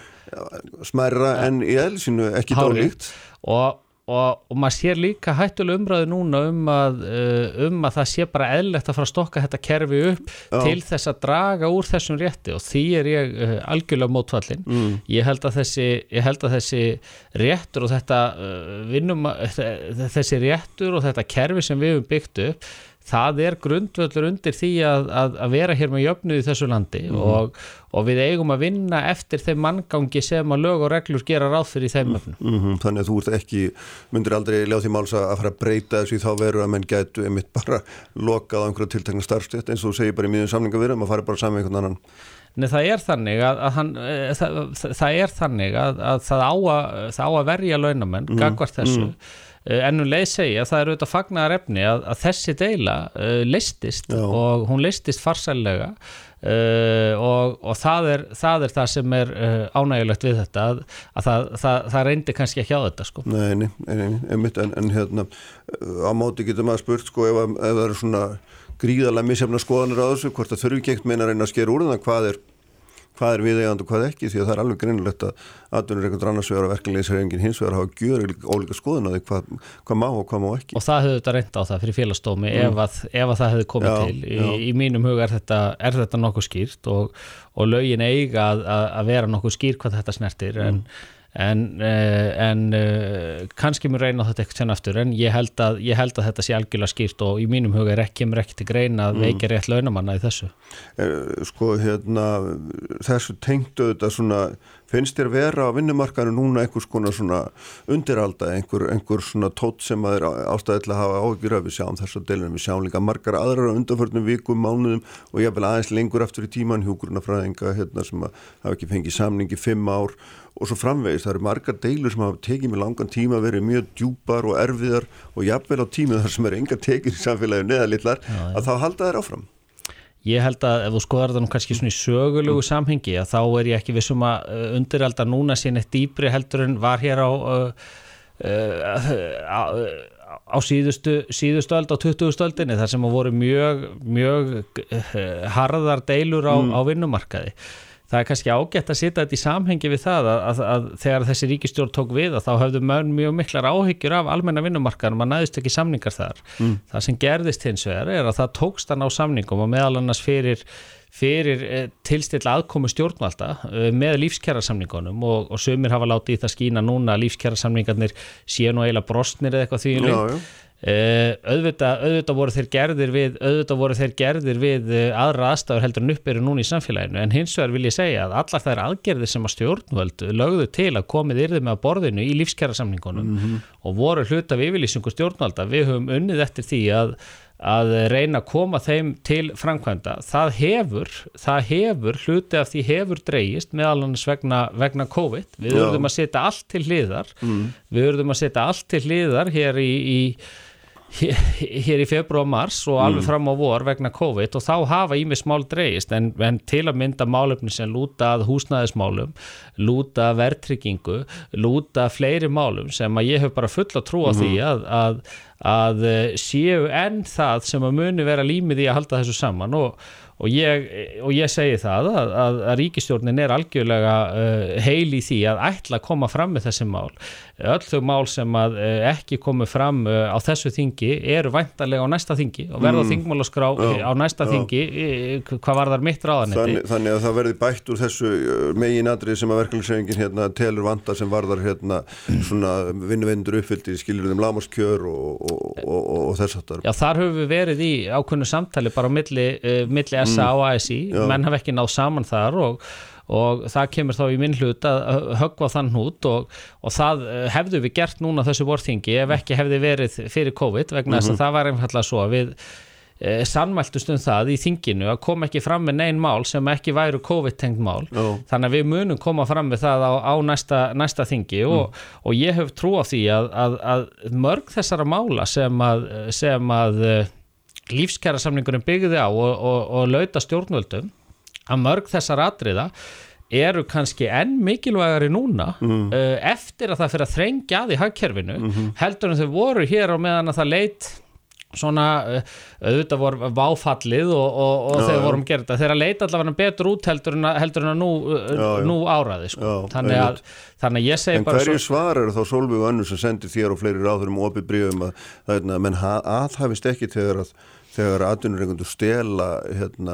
smærra en í eðlisínu ekki dálíkt. Og, og, og maður sér líka hættulega umræðu núna um að, uh, um að það sé bara eðlert að fara að stokka þetta kerfi upp Já. til þess að draga úr þessum rétti og því er ég uh, algjörlega mótfallin. Mm. Ég, held þessi, ég held að þessi réttur og þetta uh, vinnum, þessi réttur og þetta kerfi sem við hefum byggt upp það er grundvöldur undir því að, að, að vera hér með jöfnu í þessu landi mm. og, og við eigum að vinna eftir þeim manngangi sem að lög og reglur gera ráð fyrir þeim öfnum. Mm -hmm. Þannig að þú ert ekki, myndir aldrei ljáð því máls að fara að breyta þessu í þá veru að menn getu einmitt bara lokað á einhverja tiltekna starfstjætt eins og þú segir bara í mjögum samlingavirðum að fara bara saman einhvern annan. Nei það er þannig að, að hann, e, það, það er þannig að, að það á að, það á að verja launamenn, mm. gagvart þessu. Eh, ennum leið segja að það eru auðvitað fagnar efni að, að þessi deila uh, listist Já. og hún listist farsælega uh, og, og það, er, það er það sem er uh, ánægilegt við þetta að, að það, það, það reyndi kannski ekki á þetta sko. Nei, nei, nei, einmitt en, en hérna á móti getur maður spurt sko ef, ef það eru svona gríðalega misjafna skoðanir á þessu hvort það þurfi ekki meina að reyna að skera úr það hvað er hvað er viðegand og hvað ekki því að það er alveg grinnilegt að aðdunir einhvern annars vegar að verkefnilegisreifingin hins vegar hafa gjör ólíka skoðun á því hvað, hvað má og hvað má ekki. Og það hefur þetta reynda á það fyrir félagsdómi mm. ef, að, ef að það hefði komið já, til. Í, í mínum hug er þetta, er þetta nokkuð skýrt og, og lögin eiga að, að vera nokkuð skýrt hvað þetta snertir mm. En en, eh, en eh, kannski mér reyna þetta eitthvað sen aftur en ég held, að, ég held að þetta sé algjörlega skýrt og í mínum huga er ekki, ekki til greina að mm. veikja rétt launamanna í þessu eh, Sko hérna þessu tengdu þetta svona finnst þér vera á vinnumarkanu núna einhvers konar svona undiralda einhver, einhver svona tótt sem að er ástæðið til að hafa áhugjur að við sjáum þess að deilum við sjáum líka margar aðrar á undanförnum vikum, mánuðum og ég vil aðeins lengur aftur í tíman hjúkurna fræðinga hérna sem að hafa ekki fengið samningi fimm ár og svo framvegist, það eru margar deilur sem hafa tekið með langan tíma, verið mjög djúpar og erfiðar og jafnvel á tímið þar sem eru enga tekið í samfélaginu neðalitlar að þá halda þær áfram. Ég held að ef þú skoðar það nú kannski svona í sögulegu mm. samhengi að þá er ég ekki vissum að uh, undiralda núna sín eitt dýbri heldur en var hér á uh, uh, á síðustu, síðustu öld á 20. öldinni þar sem voru mjög, mjög uh, harðar deilur á, mm. á vinnumarkaði það er kannski ágætt að setja þetta í samhengi við það að, að, að þegar þessi ríkistjórn tók við að þá höfðu mjög, mjög miklar áhyggjur af almenna vinnumarkaðar, maður næðist ekki samningar þar. Mm. það sem gerðist hins vegar er að það tókst að ná samningum og meðal annars fyrir, fyrir eh, tilstilla aðkomu stjórnvalda eh, með lífskjærasamningunum og, og sömur hafa látið í það skína núna að lífskjærasamningarnir séu nú eiginlega brostnir eða eitthvað því já, Uh, auðvitað, auðvitað voru þeir gerðir við auðvitað voru þeir gerðir við uh, aðra aðstæður heldur en uppbyrju núna í samfélaginu. En hins vegar vil ég segja að allar þær aðgerðir sem að stjórnvöld lögðu til að komið yrði með að borðinu í lífskjæra samningunum mm -hmm. og voru hluta við yfirlýsingu stjórnvalda við höfum unnið eftir því að að reyna að koma þeim til framkvæmda. Það hefur, það hefur hluti af því hefur dreyist meðal annars vegna, vegna COVID. Við verðum að setja allt til hliðar. Mm. við verðum að setja allt til hliðar hér í, í hér í februar mars og alveg fram á vor vegna COVID og þá hafa ímis mál dreigist en, en til að mynda málefni sem lúta að húsnæðismálum lúta að verðtryggingu lúta að fleiri málum sem að ég hef bara fulla trú á því að, að, að eh, séu enn það sem að muni vera límið í að halda þessu saman og, og, ég, og ég segi það að, að, að ríkistjórnin er algjörlega uh, heil í því að ætla að koma fram með þessi mál öll þau mál sem að uh, ekki komu fram uh, á þessu þingi eru væntanlega á næsta þingi og verða mm. þingmálaskrá á næsta já. þingi hvað var þar mitt ráðanetti Þannig, þannig að það verði bætt úr þessu megin atrið sem að verkefnisefingin hérna, telur vanda sem varðar hérna, vinnuvendur uppfyldi skilur þeim lámaskjör og, og, og, og, og þess aftar. Já, þar höfum við verið í ákveðnu samtali bara á milli, milli SA og ASI Já. menn hafa ekki náð saman þar og, og það kemur þá í minn hlut að höggva þann hnút og, og það uh, hefðu við gert núna þessu vorþingi ef ekki hefði verið fyrir COVID vegna þess að það var einfallega svo að við uh, sannmæltust um það í þinginu að koma ekki fram með neinn mál sem ekki væru COVID-tengt mál Já. þannig að við munum koma fram með það á, á næsta, næsta þingi og, og ég hef trú á því að, að, að mörg þessara mála sem að, sem að lífskjæra samningurinn byggði á og, og, og lauta stjórnvöldum að mörg þessar atriða eru kannski enn mikilvægari núna uh, eftir að það fyrir að þrengja að í hagkerfinu heldur en þau voru hér og meðan að það leit svona uh, auðvitað voru váfallið og, og, og Já, já. vorum gerð þetta þegar leit allavega betur út heldur en að, heldur en að nú, uh, Já, nú áraði sko. Já, þannig, að, þannig að ég segi En bara hverju svar eru þá Solveig og Önnu sem sendir þér og fleiri ráðurum opið bríðum að að menn ha- aðhafist ekki þegar að þegar atvinnureikundur stela hérna,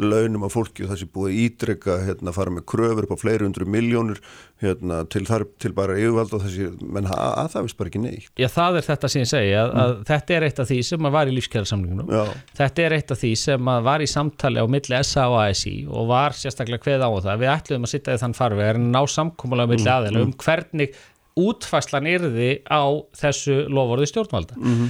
launum af fólki og það sé búið að ídrega hérna, fara með kröfur upp á fleiri hundru miljónur hérna, til, þar, til bara yfirvald og þessi, menn ha- aðhafist bara ekki neitt. Já, það er þetta sem ég segi að, að þetta er eitt af því sem að var í lífskjærasamlingunum Já, Þetta er eitt af því sem að var í samtali á milli SA og ASI og var sérstaklega kveð á það. Við ætluðum að sitta í þann farveg en ná samkómulega milli aðeila um hvernig útfæslan yrði á þessu lofórði stjórnvalda. Eh,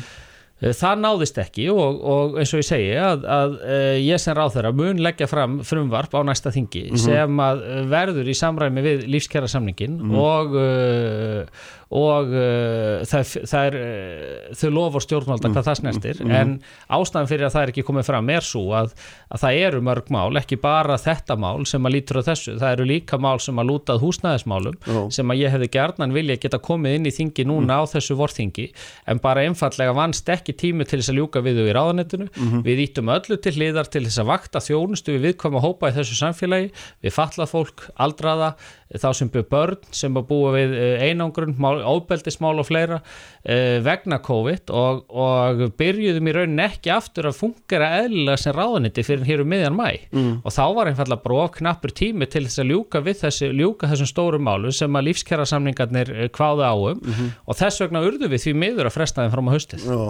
Það náðist ekki og, og eins og ég segi að, að uh, ég sem ráð þeirra mun leggja fram frumvarp á næsta þingi sem að eh, verður í samræmi við lífskjæra samningin og, uh, og uh, það, það er, uh, þau lofur stjórnvalda hvað það snertir. En ástæðan fyrir að það er ekki komið fram er svo að, að það eru mörg mál, ekki bara þetta mál sem að lítur á þessu, það eru líka mál sem að lútað húsnæðismálum Já. sem að ég hefði gjarnan vilja geta komið inn í þingi núna á þessu vorþingi. En bara einfallega vannst ekki tími til þess að ljúka við þau í ráðanettinu við íttum öllu til hliðar til þess að vakta þjónustu við viðkvæma hópa í þessu samfélagi við fallað fólk, aldraða þá sem byrð börn sem að búa við eh, einangrun, mál- ábeldismál og fleira eh, vegna COVID og, og byrjuðum í raunin ekki aftur að fungera eðlilega sem ráðanetti fyrir hér um miðjan mæ mm. og þá var einfallega brók knappur tími til þess að ljúka við þessi, ljúka þessum stórum málum sem að lífskjara samningarnir kváðu áum og þess vegna urðu við því miður að fresta þeim fram á haustið. Já,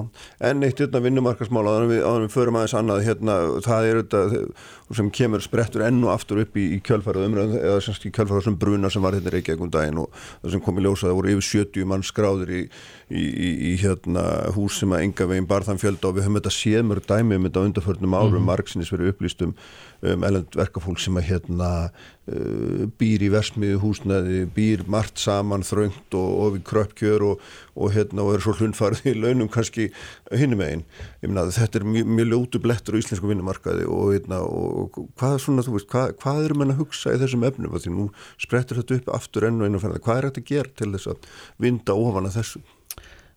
en eitt hérna en við, áður en við förum aðeins annað hérna, það er þetta sem kemur sprettur enn og aftur upp í, í kjölfærið umræðum bruna sem var hérna í Reykjavík um daginn og það sem kom í ljósa það voru yfir 70 mann skráður í, í, í, í hérna hús sem að enga veginn bar þann fjölda og við höfum þetta séð mörg dæmi um þetta undarförnum árum, mm margsinnis verið upplýst um, um elend verkafólk sem að hérna býr í versmiðu húsnaði, býr margt saman þröngt og, og við kröppkjör og, og hérna og er svo hlundfarið í launum kannski hinnum einn. Þetta er mjög, mjög ljótu blettur á íslensku vinnumarkaði og hérna og hvað er svona, þú veist, hvað, hvað eru menn að hugsa í þessum efnum? Því nú sprettur þetta upp aftur enn og einu það. Hvað er þetta að gera til þess að vinda ofan að þessu?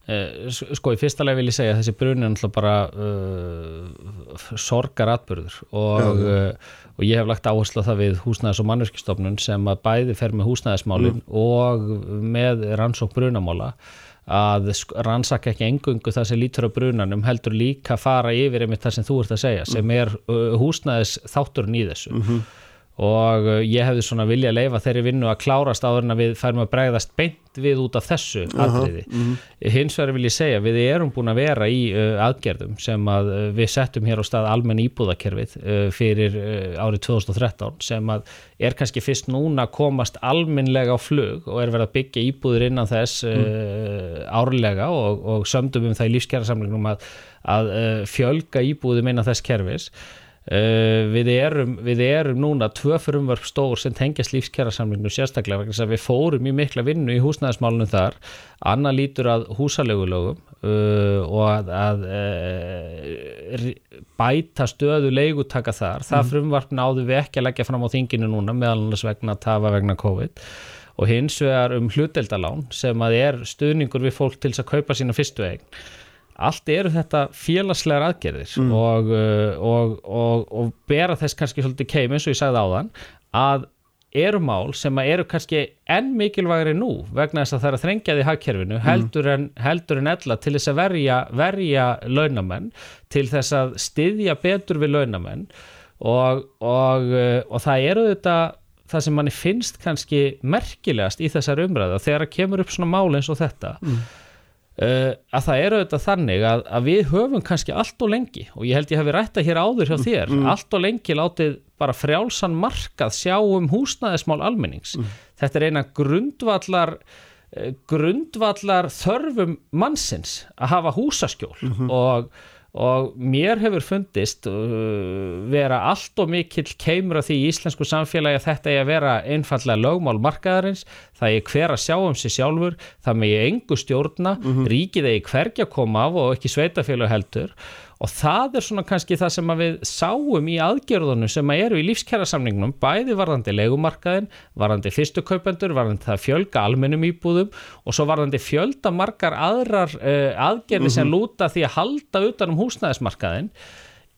Eh, sko í fyrsta leið vil ég segja að þessi bruni er náttúrulega bara uh, sorgar atbyrður og, Já, og ég hef lagt áherslu á það við húsnæðis og mannverkistofnun sem að bæði fer með húsnæðismálin og með rannsók brunamála að rannsaka ekki engungu það sem lítur á brunanum heldur líka fara yfir einmitt það sem þú ert að segja sem er uh, húsnæðis þátturinn í þessu og uh, ég hefði svona vilja að leifa þeirri vinnu að klárast áður en að við færum að bregðast beint við út af þessu atriði. mhm. Hins vegar vil ég segja, við erum búin að vera í uh, aðgerðum sem að uh, við settum hér á stað almenn íbúðakerfið uh, fyrir uh, árið 2013 sem að er kannski fyrst núna að komast almennlega á flug og er verið að byggja íbúður innan þess uh, árlega og, og sömdum um það í lífskjærasamlingnum að, að uh, fjölga íbúðum innan þess kerfis Uh, við, erum, við erum núna tvö frumvarp stór sem tengjast lífskjærasamlinginu sérstaklega vegna þess að við fórum í mikla vinnu í húsnæðismálunum þar. Annað lítur að húsalegulögum uh, og að, að uh, bæta stöðu leigutaka þar, það frumvarp náðu við ekki að leggja fram á þinginu núna meðal annars vegna tafa vegna COVID. Og hins vegar um hluteldalán sem að er stuðningur við fólk til að kaupa sína fyrstu eign allt eru þetta félagslegar aðgerðir og, uh, og, og, og bera þess kannski svolítið keim eins og ég sagði áðan að eru mál sem eru kannski enn mikilvægri nú vegna þess að það er að þrengja því hagkerfinu heldur en, heldur en ella til þess að verja, verja launamenn til þess að styðja betur við launamenn og, og, uh, og það eru þetta það sem manni finnst kannski merkilegast í þessar umræða þegar að kemur upp svona mál eins og þetta Uh, að það eru auðvitað þannig að, að við höfum kannski allt og lengi og ég held ég hafi rætta hér áður hjá þér allt og lengi látið bara frjálsan markað sjá um húsnæðismál almennings. Þetta er eina grundvallar uh, grundvallar þörfum mannsins að hafa húsaskjól og, og mér hefur fundist uh, vera allt og mikill keimur af því í íslensku samfélagi að þetta er að vera einfallega lögmál markaðarins. Það er hver að sjá um sig sjálfur það með ég engu stjórna ríkið er hvergi að koma af og ekki sveitafélag heldur og það er svona kannski það sem við sáum í aðgerðunum sem að eru í lífskjærasamningnum bæði varðandi legumarkaðin, varðandi fyrstu kaupendur, varðandi það að fjölga almennum íbúðum og svo varðandi fjölda margar aðrar uh, aðgerði sem lúta því að halda utan um húsnæðismarkaðin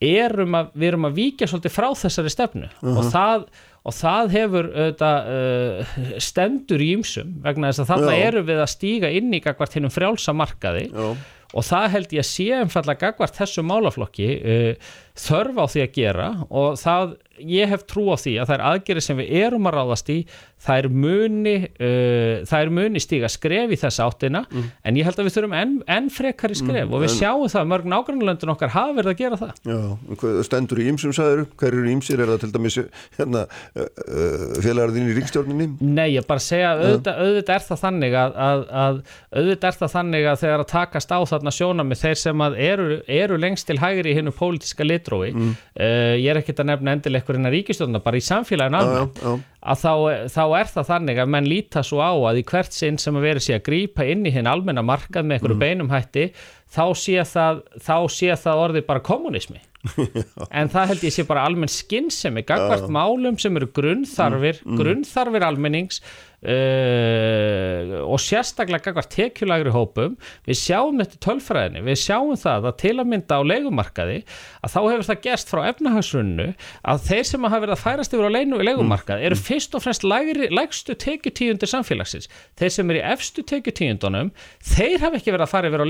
erum að, við erum að víkja svolítið frá þessari stefnu og það og það hefur auðvitað, uh, stendur í ymsum vegna þess að þarna Já. erum við að stíga inn í gagvart hinnum frjálsa markaði Já. Og það held ég að sé einfallega gagvart þessu málaflokki uh, þörf á því að gera og það, ég hef trú á því að það er aðgerið sem við erum að ráðast í það er muni uh, muni stíga skref í þessa áttina en ég held að við þurfum enn en frekari skref og við en- sjáum það að mörg nágrannlöndin okkar hafa verið að gera það. Já, stendur í ýmsum sæður, hver eru ýmsir, er það til dæmis hérna, uh, uh, félagarðin í ríkstjórninni? Nei, ég bara segja að auðvitað, auðvitað er það þannig að, að, að auðvitað er það þannig að þegar að takast á þarna sjónami þeir sem eru, eru lengst til hægri í hinnu pólitíska litrói mm. ég er ekkert að nefna endilega einhverjina ríkistjóðna bara í samfélagin Já, almennt já, já. að þá, þá er það þannig að menn líta svo á að í hvert sinn sem að vera sér að grípa inn í hinn almenna markað með einhverju beinum hætti þá sé það, þá sé það orðið bara kommunismi en það held ég sé bara almenn skinnsemi gagvart málum sem eru grunnþarfir grunnþarfir almennings uh, og sérstaklega gagvart tekjulægri hópum. Við sjáum þetta tölfræðinni. Við sjáum það að til að mynda á leigumarkaði að þá hefur það gerst frá efnahagsrunnu að þeir sem hafa verið að færast yfir á leinu, leigumarkað eru fyrst og fremst lægri, lægstu tekjutíundir samfélagsins þeir sem eru í efstu tekjutíundunum þeir hafa ekki verið að fara yfir á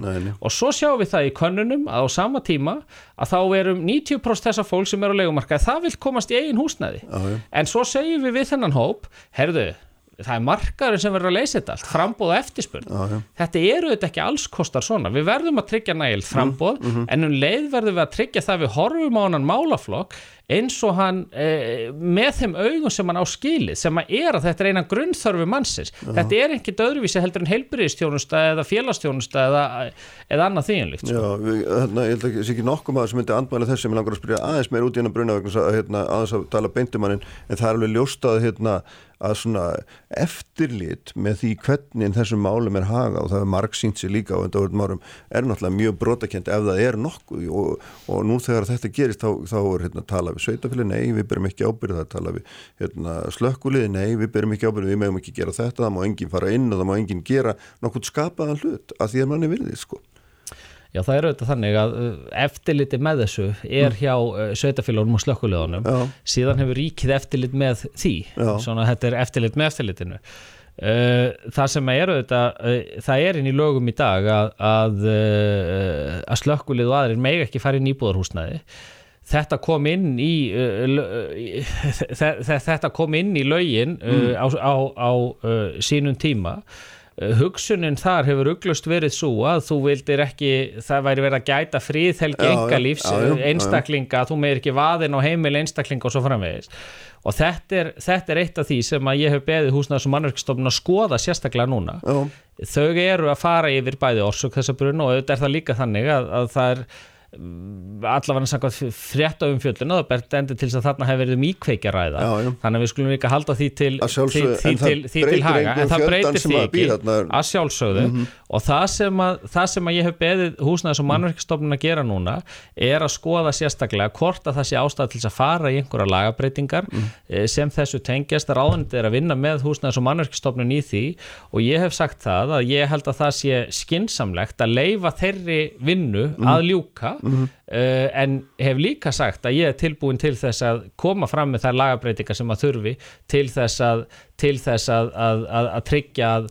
nei. og svo sjáum við það í könnunum að á sama tíma að þá erum 90% þessa fólk sem eru á leigumarkaði það vil komast í eigin húsnæði Já, já. en svo segjum við við þennan hóp herðu, það er markaður sem verður að leysa þetta allt, frambóð og eftirspurn. Já, já. þetta eru þetta ekki alls kostar svona. Við verðum að tryggja nægild frambóð Mhm, en um leið verðum við að tryggja það að við horfum á hann málaflokk eins og hann e, með þeim augum sem hann á skilið sem að er að þetta er eina grunnþörfu mannsins. Þetta er ekki öðruvísi heldur en heilbyrðistjónusta eða félagstjónusta eða, eða annað þýjunlíkt Já, við, hérna, ég held sé ekki nokkuð maður sem myndi andmæla þessi, mér langar að spyrja aðeins meir út í hennar bruna vegna þess að hérna, aðeins að tala beintumannin, en það er alveg ljóst að hérna, að svona eftirlit með því hvernig þessum málum er haga og það er marg sínt sér líka á undanvörðum árum er náttúrulega mjög brotakent ef það er nokkuð. Og, og nú þegar þetta gerist þá, þá er hérna tala við sveitafili, nei við berum ekki ábyrð það tala við hérna, slökkulið, nei við berum ekki ábyrð við meðum ekki gera þetta, það má enginn fara inn og það má enginn gera nokkuð skapaðan hlut að því að manni virðið sko Já, það er auðvitað þannig að uh, eftirliti með þessu er hjá uh, sveitafélagunum og slökkuleðunum Mm. Síðan hefur ríkið eftirlit með því Já. svona þetta er eftirlit með eftirlitinu Uh, það sem er auðvitað uh, það er inn í lögum í dag að, að, uh, að slökkulið og aðrir megi ekki fara inn í íbúðarhúsnæði þetta kom inn í uh, þetta kom inn í laugin uh, mm. á, á, á uh, sínum tíma hugsunin þar hefur uglust verið svo að þú vildir ekki, það væri verið að gæta fríðhelgi engalífs einstaklinga, þú meir ekki vaðin á heimil einstaklinga og svo framvegis. Og þetta er, þetta er eitt af því sem að ég hef beðið húsnaðs og mannverkstofnun að skoða sérstaklega núna. Já. þau eru að fara yfir bæði orsök þessa brun og auðvitað er það líka þannig að, að það er allavega samkvæmt frétta um fjölduna það bert endur til þess að þarna hefur verið mýkveikja um ræða, já, já. þannig að við skulum líka halda því til, því, því, til, því til haga. en það breytir því ekki að sjálfsögðu. Mm -hmm. og það sem, að, það sem að ég hef beðið húsnæðis og mannverkstofnun að gera núna er að skoða sérstaklega hvort að það sé ástæð til þess að fara í einhverja lagabreitingar mm. sem þessu tengjast. Ráðnit er að vinna með húsnæðis og mannverkstofnun í því. Og ég hef sagt það að ég held að það sé mm -hmm. uh, en hef líka sagt að ég er tilbúin til þess að koma fram með þær lagabreitingar sem að þurfi til þess að, til þess að, að, að tryggja að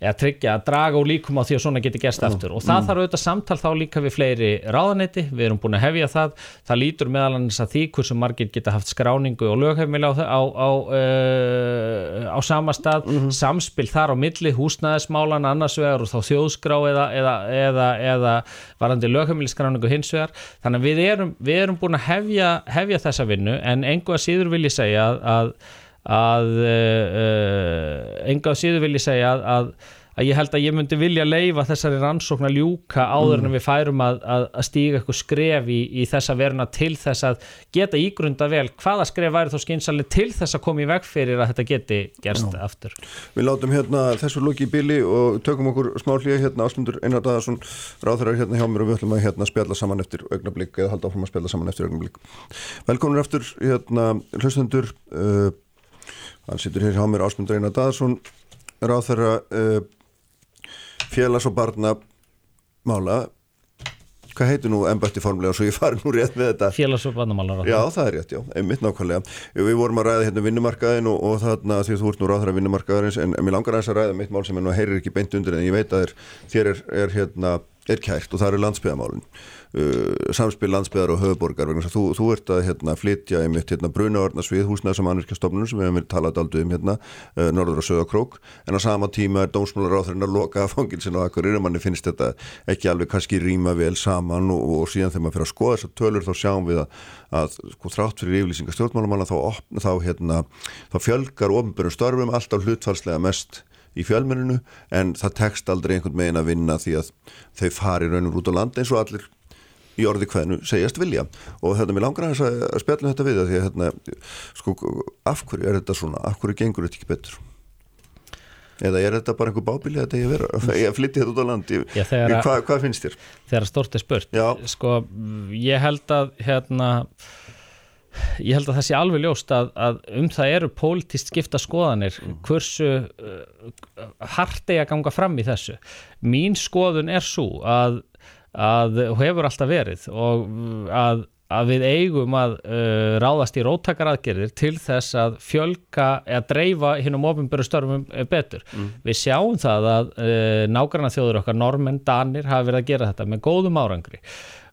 eða tryggja að draga úr líkum á því að svona getur gerst eftir og það mm. þarf auðvitað samtal þá líka við fleiri ráðanetti, við erum búin að hefja það. Það lítur meðal annars að því hversu margir geta haft skráningu og löghefmil á, á, á, uh, á sama stað, mm samspil þar á milli húsnæðismálan annars vegar og þá þjóðskrá eða, eða, eða, eða varandi löghefmilskráningu hins vegar, þannig að við erum, við erum búin að hefja, hefja þessa vinnu. En engu að síður vil ég segja að, að að uh, enga á síðu vil ég segja að, að, að ég held að ég myndi vilja leifa þessari rannsókn að ljúka áður en mm. við færum að, að stíga eitthvað skref í, í þessa veruna til þess að geta ígrunda vel hvaða skref væri þá skynsalni til þess að koma í veg fyrir að þetta geti gerst Já. aftur. Við látum hérna þessu lukki í bíli og tökum okkur smá hlýja hérna ásmundur Einar Dadarsson ráðherrar hérna hjá mér og við ætlum að hérna spjalla saman eftir augnablík eða halda áfram að spjalla saman eftir augnablík. Velkomin aftur hérna hlustendur uh, hann sittur hér hjá mér Ásmundur Einar Daðarsson ráð þeirra uh, félags- og barna mála hvað heitir nú ennbætti formulega svo ég fari nú rétt með þetta? Félags- og barnamála já það er rétt, já, einmitt nákvæmlega. Við vorum að ræða hérna vinnumarkaðin og, og þarna því þú ert nú ráð þeirra vinnumarkaðarins en, mér langar að ræða mitt mál sem er nú heyrir ekki beint undir en ég veit að þér er, er hérna er kært og það eru landsbyðamálun uh, samspil landsbyðar og höfuborgar þú, þú ert að hérna, flytja einmitt hérna, brunavarnasvið húsnæðs og mannverkjastofnunum sem við hefum talað aldrei um hérna uh, norður og sögakrók en á sama tíma er dómsmálar á þeirra að loka fangilsin og akkur er manni finnst þetta ekki alveg kannski rýma vel saman og, og síðan þegar maður fyrir að skoða þessar tölur þá sjáum við að, að sko, þrátt fyrir yfirlýsingar stjórnmálamanna þá, þá, hérna, þá fjölgar ofnbjörnum störfum alltaf hlutfalslega mest í fjölmenninu en það tekst aldrei einhvern megin að vinna því að þau fari raunum út á land eins og allir í orði hvernu segjast vilja. Og þetta mér langar að, að spjallum þetta við því að hérna, sko, af hverju er þetta svona, af hverju gengur þetta ekki betur? Eða er þetta bara einhver bábili að þetta er að flytti þetta út á landi Já, hvað, hvað finnst þér? Þegar stort er spurt. Já. sko, ég held að hérna ég held að það sé alveg ljóst að, að um það eru pólitist skipta skoðanir mm. hversu uh, hart er að ganga fram í þessu. Mín skoðun er svo að, að hefur alltaf verið og að, að við eigum að uh, ráðast í róttakaraðgerðir til þess að fjölka eða dreifa hinn um ofinböru störfum betur. Mm. Við sjáum það að uh, nágranna þjóður okkar, normenn, danir hafa verið að gera þetta með góðum árangri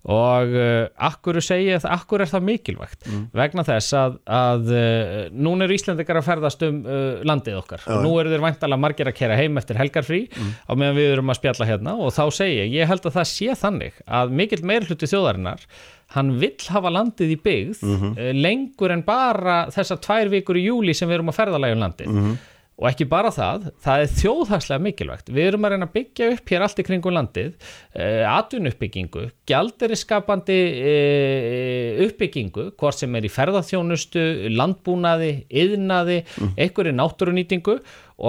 og uh, akkur segja akkur er það mikilvægt mm. vegna þess að, að uh, núna er Íslandikar að ferðast um uh, landið okkar og nú eru þeir væntalega margir að kera heim eftir helgarfrí mm. á meðan við erum að spjalla hérna og þá segja ég, ég held að það sé þannig að mikill meirhluti þjóðarinnar hann vill hafa landið í byggð mm -hmm. lengur en bara þessar tvær vikur í júli sem við erum að ferðalægjum um landið -hmm og ekki bara það, það er þjóðhagslega mikilvægt. Við erum að reyna að byggja upp hér allt í kringum landið, uh, atvinnuppbyggingu, gjalderiskapandi uh, uppbyggingu, hvort sem er í ferðarþjónustu, landbúnaði, yðnaði, mm. einhverju náttúrunýtingu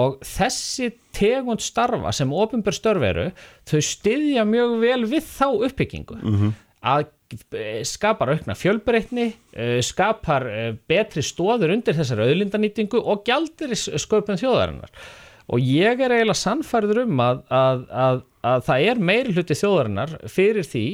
og þessi tegund starfa sem ofinbjörn störf eru, þau styðja mjög vel við þá uppbyggingu. Mm -hmm. Að skapar aukna fjölbreytni eh, skapar eh, betri stóður undir þessari auðlindanýtingu og gjaldir sköpun þjóðarinnar. Og ég er eiginlega sannfærður um að, að, að, að það er meiri hluti þjóðarinnar fyrir því,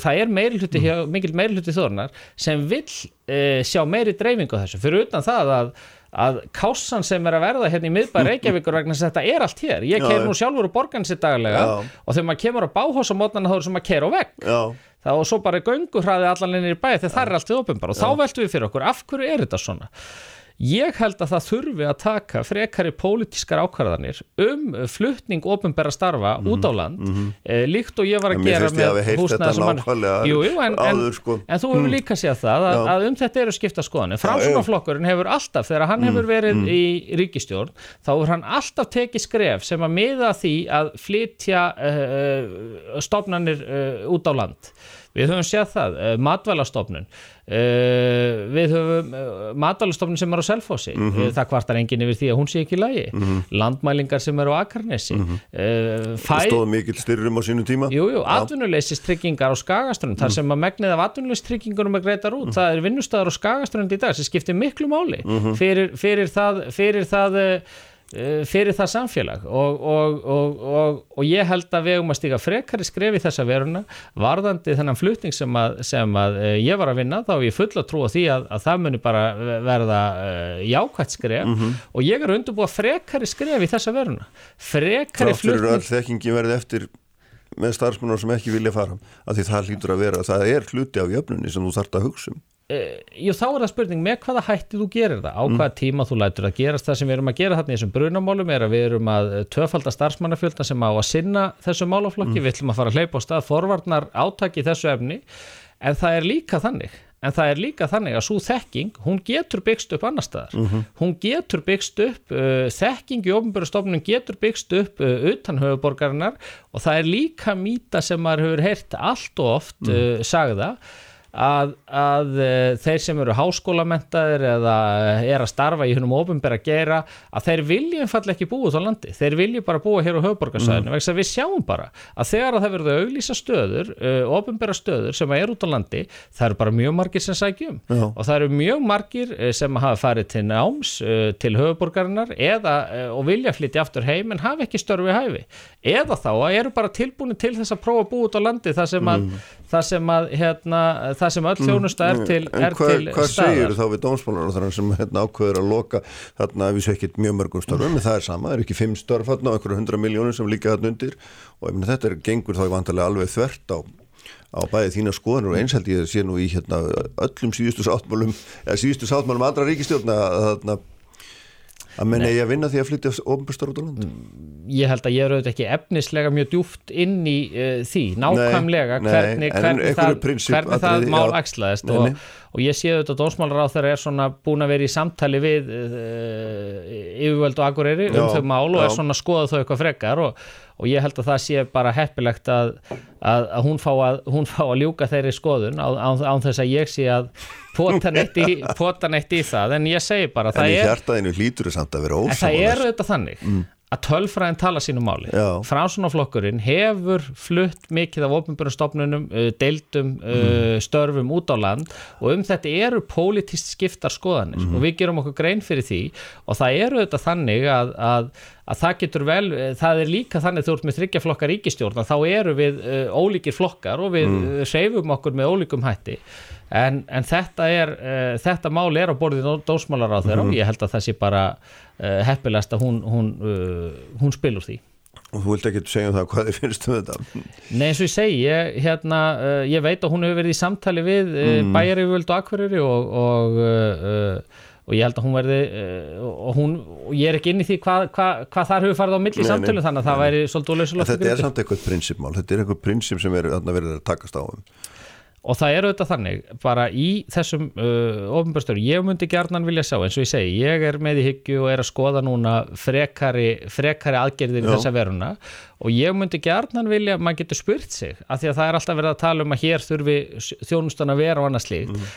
það er meiri hluti, mm. mikil meiri hluti þjóðarinnar sem vil e, sjá meiri dreifingu þessu, fyrir utan það að að kásan sem er að verða hérna í miðbæri Reykjavíkur vegna þess að þetta er allt hér. Ég keir nú sjálfur úr borgansitt daglega Já. og þegar maður kemur á báhás á mótnana þá er það sem að keira á vegg þá og svo bara göngu hraði allan inn í bæ þegar það er allt við opinbar og þá veltum við fyrir okkur af hverju er þetta svona Ég held að það þurfi að taka frekari pólitískar ákvarðanir um fluttning ofinbæra starfa mm -hmm, út á land mm -hmm. e, líkt og ég var að gera með húsnæðismann en, en, sko. en þú hefur mm. líka séð það að, að um þetta eru skipta skoðanir Framsunaflokkurinn hefur alltaf, þegar hann hefur mm, verið mm. í ríkistjórn, þá hefur hann alltaf tekið skref sem að miða því að flytja uh, stofnanir uh, út á land við höfum séð það, uh, matvælastofnun uh, við höfum uh, matvælastofnun sem er á Selfossi mm -hmm. það kvartar enginn yfir því að hún sé ekki í lagi mm -hmm. landmælingar sem er á Akarnesi mm -hmm. það stóð mikil styrrum á sínum tíma Jújú, atvinnulegsistryggingar á Skagaströnd þar mhm. sem að megnið af atvinnulegstryggingunum er greitar út, mhm. það er vinnustöðar á Skagaströnd í dag sem skiptir miklu máli mhm. fyrir, fyrir það, fyrir það Eh, fyrir það samfélag. Og, og, og, og ég held að við um að stíka frekari skrefi þessa veruna varðandi þennan flutning sem að, sem að eh, ég var að vinna. Þá ég full að trúa því að, að það muni bara verða uh, jákvægt skref. Mm -hmm. og ég er undurbúa frekari skrefi þessa veruna. Frekari flutning Þá fyrir öll þekkingi verði eftir með starfsmennar sem ekki vilja fara. Af því það hlýtur að vera, það er hluti af jöfnunni sem þú þart að hugsa um jú, þá er það spurning með hvaða hætti þú gerir það á mm. hvaða tíma þú lætur að gerast það sem við erum að gera þarna í þessum brunamálum er að við erum að töfalda starfsmannafjölda sem á að sinna þessu málaflokki, mm. við ætlum að fara að hleypa á stað forvarnar átaki þessu efni en það er líka þannig en það er líka þannig að svo þekking hún getur byggst upp annar staðar mm -hmm. hún getur byggst upp uh, þekking í ofnbjörnstofnunum getur byggst upp uh, utan höfuborgarinnar og það er líka mýta sem maður hefur heyrt allt og oft uh, sagða að, að eh, þeir sem eru háskólamentaðir eða er að starfa í húnum ofinbæra gera að þeir vilja einfall ekki búið á landi, þeir vilja bara búa hér á höfuborgarsæðinu, mm. við sjáum bara að þegar að það verður að auglýsa stöður eh, ofinbæra stöður sem er út á landi það eru bara mjög margir sem sækjum Já. og það eru mjög margir eh, sem hafa farið til náms til höfuborgarinnar eða og vilja flytja aftur heim en hafa ekki störfi hæfi eða þá eru bara tilbúin til þess að prófa að búa út á landi þar sem að, mm. Þar sem að hérna, það sem öll mm, þjónusta er til, mm, er hva, til hvað. Hvað segir þá við dómsmálar þar sem hérna, ákveður að loka þarna við séum ekki mjög mörgum störfum en það er sama, það er ekki fimm störf þarna og einhverju hundra miljónir sem líka þarna undir og ef þetta er gengur þá vantarlega alveg þvert á á bæði þína skoðanur og eins held ég sé nú í hérna, öllum síðustu sáttmálum eða síðustu sáttmálum andra ríkistjórna þarna að menna ég að vinna því að flytja ofnbjörnstar út á land? Ég held að ég er auðvitað ekki efnislega mjög djúft inn í uh, því nákvæmlega nei, hvernig, nei, hvernig, það, hvernig það mál axlaðist og, og ég sé auðvitað að dósmálur á þeirra er svona búin að vera í samtali við uh, yfirvöld og agureyri um þau mál og já. er svona að skoða þau eitthvað frekar og og ég held að það sé bara heppilegt að, að, að hún fá að hún fá að ljúka þeirri skoðun án, án þess að ég sé að pota neitt í, pota neitt í það en ég segi bara en í hjartaðinu hlýtur það samt að vera ósáðast það er auðvitað þannig mm að tölfræðin tala sínu máli Fransunaflokkurinn hefur flutt mikið af ofnbjörnstofnunum, uh, deildum uh, mm. störfum út á land og um þetta eru pólitist skiptar skoðanir mm. og við gerum okkur grein fyrir því og það eru þetta þannig að, að, að það getur vel, það er líka þannig þú ert með þryggja flokkar ríkistjórn þá eru við uh, ólíkir flokkar og við mm. seifum okkur með ólíkum hætti en, en þetta er þetta mál er á borðið dósmálar á þeirra og ég held að það sé bara uh, heppilegast að hún, hún, uh, hún spilur því Og þú vilt ekki segja um það hvað þið finnst um þetta? Nei eins og ég segi, ég, hérna, uh, ég veit að hún hefur verið í samtali við mm. bæjariföld og akverjari og, og, og ég held að hún verði og, hún, og ég er ekki inn í því hvað hva, hva þar hefur farið á milli samtölu þannig að það væri svolítið ólega Þetta er samt eitthvað prinsipmál, þetta er eitthvað prinsip sem er verið að takast á um. Og það er auðvitað þannig bara í þessum uh, ofinbærstöru, ég myndi gerðnan vilja sjá eins og ég segi, ég er með í hyggju og er að skoða núna frekari, frekari aðgerðir í þessa veruna. Og ég myndi gerðnan vilja, maður getur spurt sig af því að það er alltaf verið að tala um að hér þurfi þjónustan að vera og annað slíkt. Mm.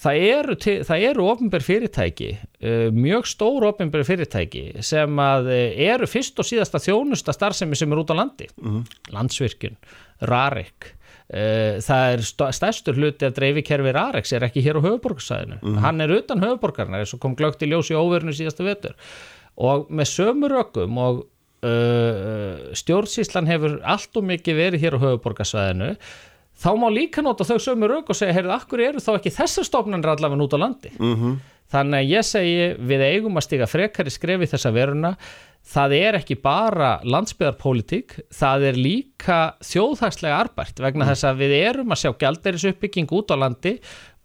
Það eru, eru ofinbær fyrirtæki uh, mjög stór ofinbær fyrirtæki sem að uh, eru fyrst og síðasta þjónusta starfsemi sem er út á landi mm. landsvirkjun, Rarik Eh, það er stærstur hluti að dreifikerfi Rarex er ekki hér á höfuborgarsæðinu mm. hann er utan höfuborgarna eins og kom glögt í ljós í óverinu síðasta vetur og með sömur ökkum og uh, stjórnsíslan hefur allt og mikið verið hér á höfuborgarsæðinu þá má líka nota þau sömur ökk og segja, heyrðu, akkur eru þá ekki þessar stofnanir allavega út á landi mm -hmm. þannig að ég segi við eigum að stiga frekari skrefi þessa veruna það er ekki bara landsbyðarpólitík, það er líka þjóðhagslega arbært vegna mm. þess að við erum að sjá gælderis uppbygging út á landi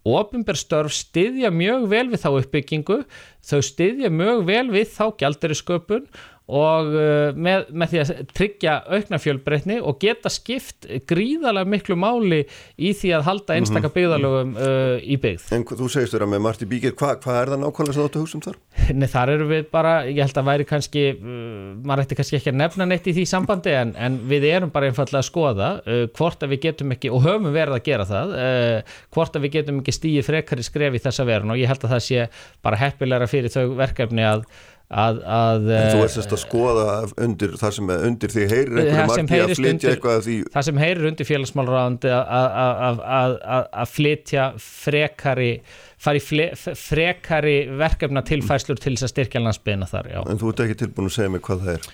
ofinberstörf styðja mjög vel við þá uppbyggingu, þau styðja mjög vel við þá gælderisköpun og uh, með, með því að tryggja aukna fjölbreytni og geta skipt gríðarlega miklu máli í því að halda mhm. byggðalögum uh, í byggð. En þú segist að með Marti Bíkir, hvað hva er það nákvæmlega sem þú átt að hugsa um þar? Nei þar eru við bara, ég held að væri kannski, uh, maður ætti kannski ekki að nefna neitt í því sambandi en, en við erum bara einfallega að skoða uh, hvort að við getum ekki, og höfum verið að gera það, uh, hvort að við getum ekki stíði frekari skref í þessa verun og ég held að það sé bara heppilegra fyrir þau verkefni að Að, að, þú ert sérst að skoða undir það sem undir því heyrir einhverju margi að flytja eitthvað því... það sem heyrir undir félagsmálurandi að flytja frekari fari frekari verkefna tilfæslur til þess að styrkja landsbyðina þar já. en þú ert ekki tilbúin að segja mig hvað það er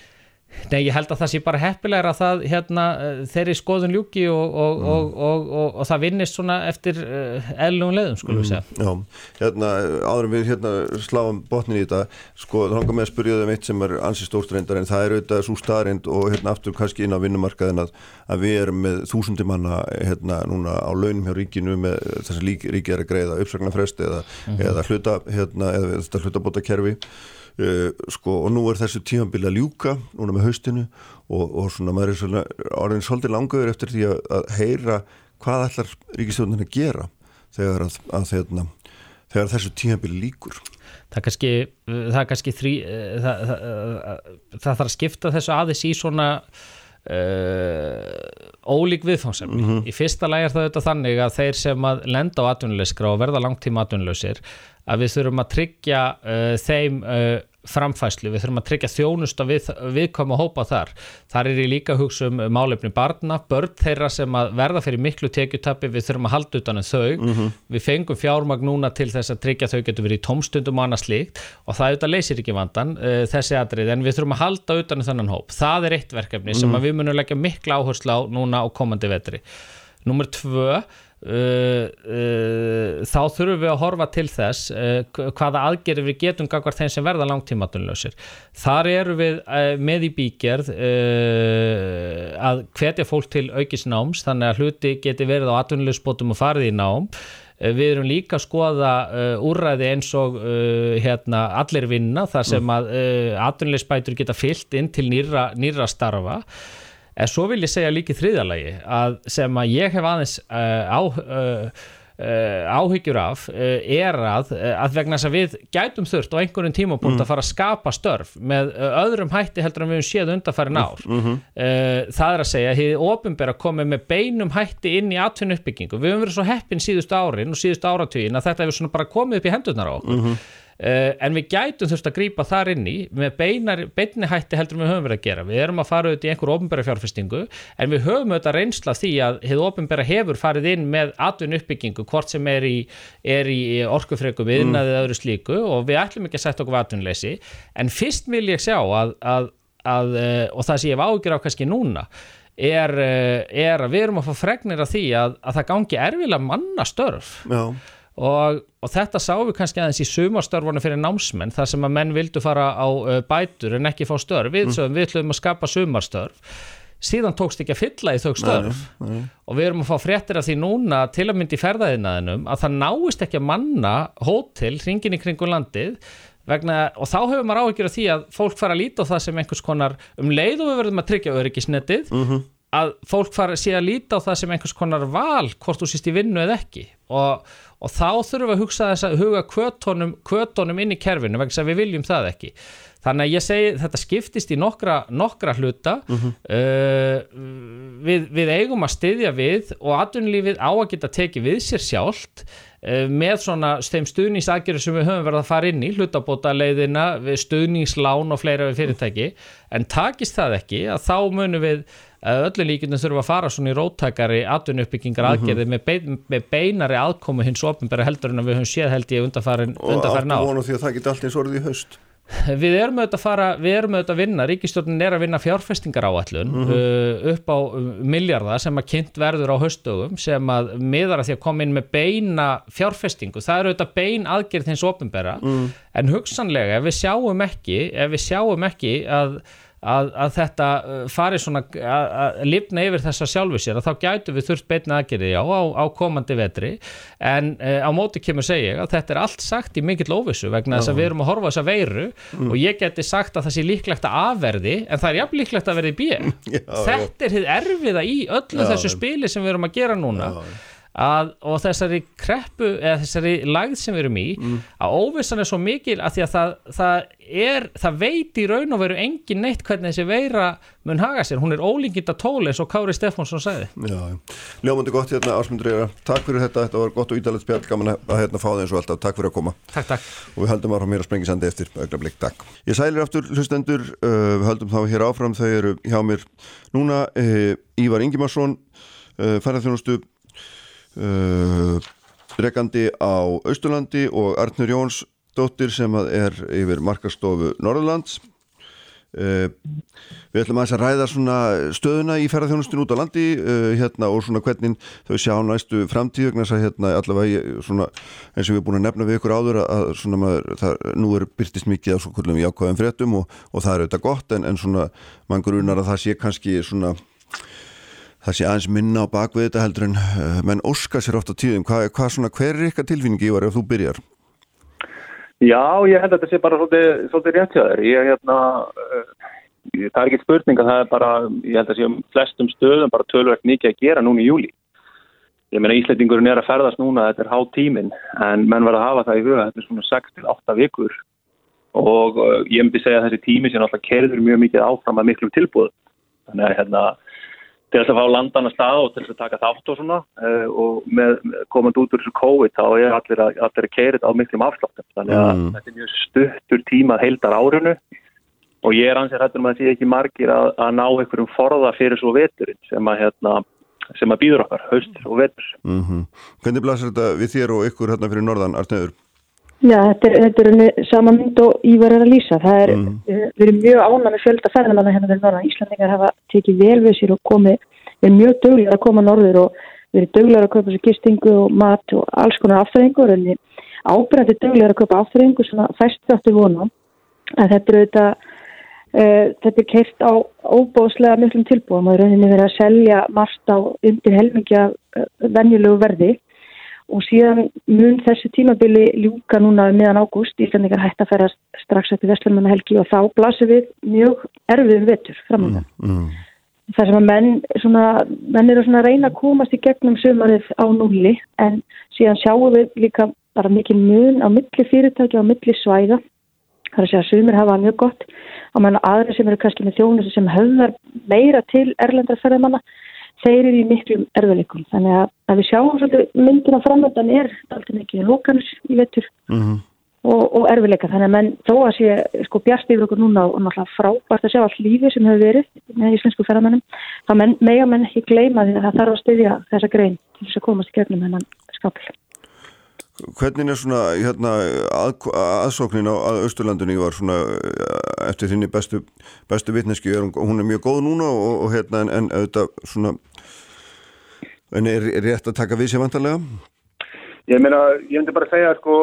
Nei, ég held að það sé bara heppilegra að það hérna, eh, þeirri skoðun ljúki og, og, mm. og, og það vinnist svona eftir eh, eðlugum leðum, skulum við segja. Mm, já, hérna, áðurum við hérna sláum botnin í þetta, sko, þá langar mig að spyrja það um eitt sem er ansið stórstreyndar en það er auðvitað svo staðrind og hérna aftur kannski inn á vinnumarkaðin að, að við erum með þúsundi manna hérna núna á launum hjá ríkinu með þess að ríki er að greiða uppsagnarfresti eða, mm -hmm. eða hluta, hérna, eða Uh, sko, og nú er þessu tímanbili að ljúka núna með haustinu og, og svona maður er svona orðin svolítið langaður eftir því að, að heyra hvað ætlar ríkistjóðin að gera þegar, að, að, þegar, þegar þessu tímanbili líkur Það er kannski, það er kannski þrý, eh, það, það þarf að skipta þessu aðeins í svona Uh, ólík viðfáðsefni mm -hmm. í fyrsta læg er það þetta þannig að þeir sem að lenda á atvinnulegskra og verða langtíma atvinnulegsir að við þurfum að tryggja uh, þeim uh, framfæslu, við þurfum að tryggja þjónust að við, viðkoma hópa þar þar er ég líka að hugsa um málefni barna börn þeirra sem að verða fyrir miklu tekjutapi, við þurfum að halda utan en um þau mm -hmm. við fengum fjármagn núna til þess að tryggja þau getur verið í tómstundum og annað slíkt og það auðvitað leysir ekki vandan uh, þessi atrið, en við þurfum að halda utan en um þennan hóp, það er eitt verkefni mm -hmm. sem mhm. við munum leggja mikla áherslu á núna á komandi vetri. Númer tvö Uh, uh, þá þurfum við að horfa til þess uh, hvaða aðgerið við getum gagvar þeim sem verða langtímatunlausir þar eru við með í bígerð að hvetja fólk til aukis náms þannig að hluti geti verið á atunlausbótum og farið í nám. Við erum líka að skoða úrræði eins og hérna, allir vinna þar sem mm. að atunlausbætur geta fyllt inn til nýra, nýra starfa en svo vil ég segja líki þriðalagi að sem að ég hef aðeins uh, á uh, Uh, áhyggjur af er að, að vegna þess að við gætum þurft á einhverjum tímapunkt mm. að fara að skapa störf með öðrum hætti heldur en við höfum séð undarfæri nár mm -hmm. það er að segja að þið ofinbæra komið með beinum hætti inn í atvinnu uppbyggingu við höfum verið svo heppin síðustu árin og síðustu áratugin að þetta hefur bara komið upp í hendurnar á okkur mm -hmm. Uh, en við gætum þurft að grýpa þar inn í með beinar, beinni hætti heldur við höfum verið að gera. Við erum að fara auðvitað í einhverju ofnbæra fjárfestingu en við höfum auðvitað reynsla því að hefur ofnbæra hefur farið inn með atun uppbyggingu hvort sem er í, í orkufreku viðnaðið mm. öðru slíku og við ætlum ekki að setja okkur atunleysi en fyrst vil ég sjá að, að, að, uh, og það sem ég hef ágjur á kannski núna er, uh, er að við erum að fá fregnir af því að það gangi erfilega mannastörf. Já og, og þetta sáum við kannski aðeins í sumarstörfunum fyrir námsmenn þar sem að menn vildu fara á uh, bætur en ekki fá störf við, mm. við ætlum að skapa sumarstörf síðan tókst ekki að fylla í þau störf nei, nei. og við erum að fá fréttir af því núna til að myndi ferðaðinaðinum að það náist ekki að manna hótel hringin í kringu landið vegna, og þá hefur maður áhyggjur af því að fólk fara að líta á það sem einhvers konar um leið og við verðum að tryggja öryggisnettið mm -hmm. Að fólk fara að sé að líta á það sem einhvers konar val hvort þú sýst í vinnu eða ekki. Og, og þá þurfum við að hugsa þess að huga kvötunum, kvötunum inn í kerfinu vegna sem við viljum það ekki. Þannig að ég segi þetta skiptist í nokkra, nokkra hluta. Uh -huh. uh, við, við eigum að styðja við og aðunlífið á að geta tekið við sér sjálft uh, með svona þeim stuðningsagjur sem við höfum verið að fara inn í hlutabóta leiðina, stuðningslán og fleira við fyrirtæki. En takist það ekki að þá munum við öllu líkjum þurfum að fara svona í róttakari atvinnuppbyggingar mhm. aðgerði mm -hmm. með, með beinari aðkomu hins ofnbæra heldur en við höfum séð held ég undarfærin ár. Og áttu vonu því að það geti allt eins orðið í haust? Við erum auðvitað að fara, við erum auðvitað að vinna, ríkistjórnin er að vinna fjárfestingar áallun mm -hmm. uh, upp á miljardar sem að kynnt verður á höstugum sem að miðar að því að koma inn með beina fjárfestingu, það eru auðvitað bein aðgerð hins ofinbera, mm. en hugsanlega ef við sjáum ekki, ef við sjáum ekki að að, að þetta uh, fari svona að, að lifna yfir þessa sjálfu sér að þá gætu við þurft beitna aðgerði á, á, á komandi vetri. En uh, á móti kemur segja að þetta er allt sagt í mikill óvissu vegna þess að við erum að horfa þessa veiru mm. og ég geti sagt að það sé líklegt að afverði en það er jafn líklegt að verði bíl þetta er þið erfiða í öllu já, þessu spili sem við erum að gera núna. Já að, og þessari kreppu eða þessari lagð sem við erum í mm. að óvissan er svo mikil að því að það, það, er, það veit í raun og veru engin neitt hvernig þessi veira mun haga sér, hún er ólíkinda tól eins og Kári Stefánsson sagði. Ljómandi gott hérna Ásmundur Eira, takk fyrir þetta. Þetta var gott og ídalegt spjall, gaman að hérna fá það eins og alltaf, takk fyrir að koma. Takk, takk. Og við höldum áfram hér að sprengja sandi eftir auðvitað takk. Ég sælir aftur hlustendur. Uh, við höldum þá hér áfram, þau eru hjá mér núna, uh, Ívar Ingimarsson uh, rekandi á Austurlandi og Arnur Jóns dóttir sem er yfir markastofu Norðurlands. Uh, við ætlum að þess að ræða svona stöðuna í ferðarþjónustun út á landi uh, hérna og svona hvernig þau sjá næstu framtíð hérna allavega svona eins og við erum búin að nefna við ykkur áður að svona maður, það, nú er byrtist mikið af jákvæðum fréttum og, og það er auðvitað gott en, en mann grunar að það sé kannski svona það sé aðeins minna á bakvið þetta heldur en uh, menn óska sér ofta tíðum. Hvað, hvað svona, hver er ykkar tilfinningi í var ef þú byrjar? Já, ég held að þetta sé bara svolítið, svolítið rétt hjá þér. Ég hérna uh, það er ekki spurning að það er bara ég held að sé um flestum stöðum bara tölverkt mikið að gera núna í júli ég meina Íslandingurinn er að ferðast núna þetta er há tímin en menn var að hafa það í huga þetta er svona 6-8 vikur. Og uh, ég myndi segja að þessi tími sé náttúrulega kerður mjög mikið áfram að miklum tilbúð þannig að hérna til þess að fá landan að stað og til þess að taka þátt og svona uh, og með, með komand út úr þessu COVID þá er allir að, allir að keira á miklum afsláttum þannig að mm. þetta er mjög stuttur tíma heildar árunu og ég er ansið hættur um að sé ekki margir að, að ná einhverjum forða fyrir svo veturinn sem að, hérna, sem að býður okkar, haust og vetur mm -hmm. Hvernig blasir þetta við þér og ykkur hérna fyrir norðan, Artneður? Já, þetta er, þetta er sama mynd og Ívar er að lýsa. Það er, mm. við erum mjög ána með fjölda ferðamanna hérna fyrir norðan. Íslandingar hafa tekið vel við sér og komið, við erum mjög döglega að koma norður og við erum döglega að kaupa sér gistingu og mat og alls konar afturrengur en ábyrgandi döglega að kaupa afturrengur svona fæst þáttu vonum. Þetta er auðvitað, uh, þetta er keirt á óbóðslega miklum tilbúum og rauninni verið að selja margt á undir helmingja uh, venjulegu verði og síðan mun þessu tímabili ljúka núna meðan ágúst Íslandingar hægt að ferja strax eftir Vestlunum helgi og þá blasir við mjög erfiðum vetur framöndan. Mm, mm. Það sem að menn, svona, menn eru að reyna að komast í gegnum sömarið á núli en síðan sjáum við líka bara mikið mun á milli fyrirtæki og á milli svæða. Það er að segja að sömur hafa mjög gott og mann aðri sem eru kannski með þjónu sem höfðar meira til erlendarferðamanna þeir eru í miklum erðuleikum. Þannig að, að við sjáum svolítið myndina framöndan er alltaf mikið lókanus í vettur mm -hmm. og, og erfileika. Þannig að menn þó að sé sko bjart yfir okkur núna og náttúrulega frábært að sjá allt lífi sem hefur verið með íslensku ferðamennum. Það menn, mega menn ekki gleyma því að það þarf að styðja þessa grein til þess að komast í gegnum hennan skapl. Hvernig er svona hérna, að, aðsóknin á að Östurlandunni var svona eh, eftir þinni bestu, bestu vitneski, hún er mjög góð núna og, og hérna en, en auðvitað svona En er, er rétt að taka við sér vantarlega? Ég meina, ég myndi bara segja sko,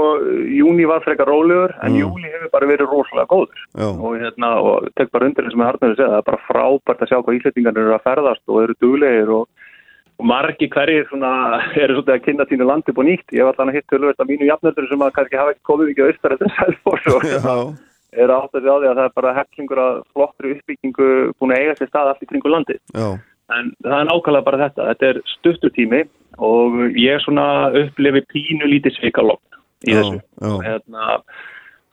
júni var frekar rólegur en mm. júli hefur bara verið rosalega góður Já. og hérna, og tek bara undir þessum að harnar að segja, það er bara frábært að sjá hvað íslettingarnir eru að ferðast og eru duglegir og, og margi hverjir svona, eru svolítið að kynna sínu landi búin nýtt. Ég var allan að hitt tölvöld að mínu jafnöldur sem að kannski hafa ekki komið mikið austar eftir selfors og er átt að segja á því að það er bara heflingur að flottri uppbyggingu búin að eiga sér stað allt í kringu landi. Já. En það er nákvæmlega bara þetta. Þetta er stuttur tími og ég svona upplifi pínu lítið svikalokk í þessu. Já, já. Hérna,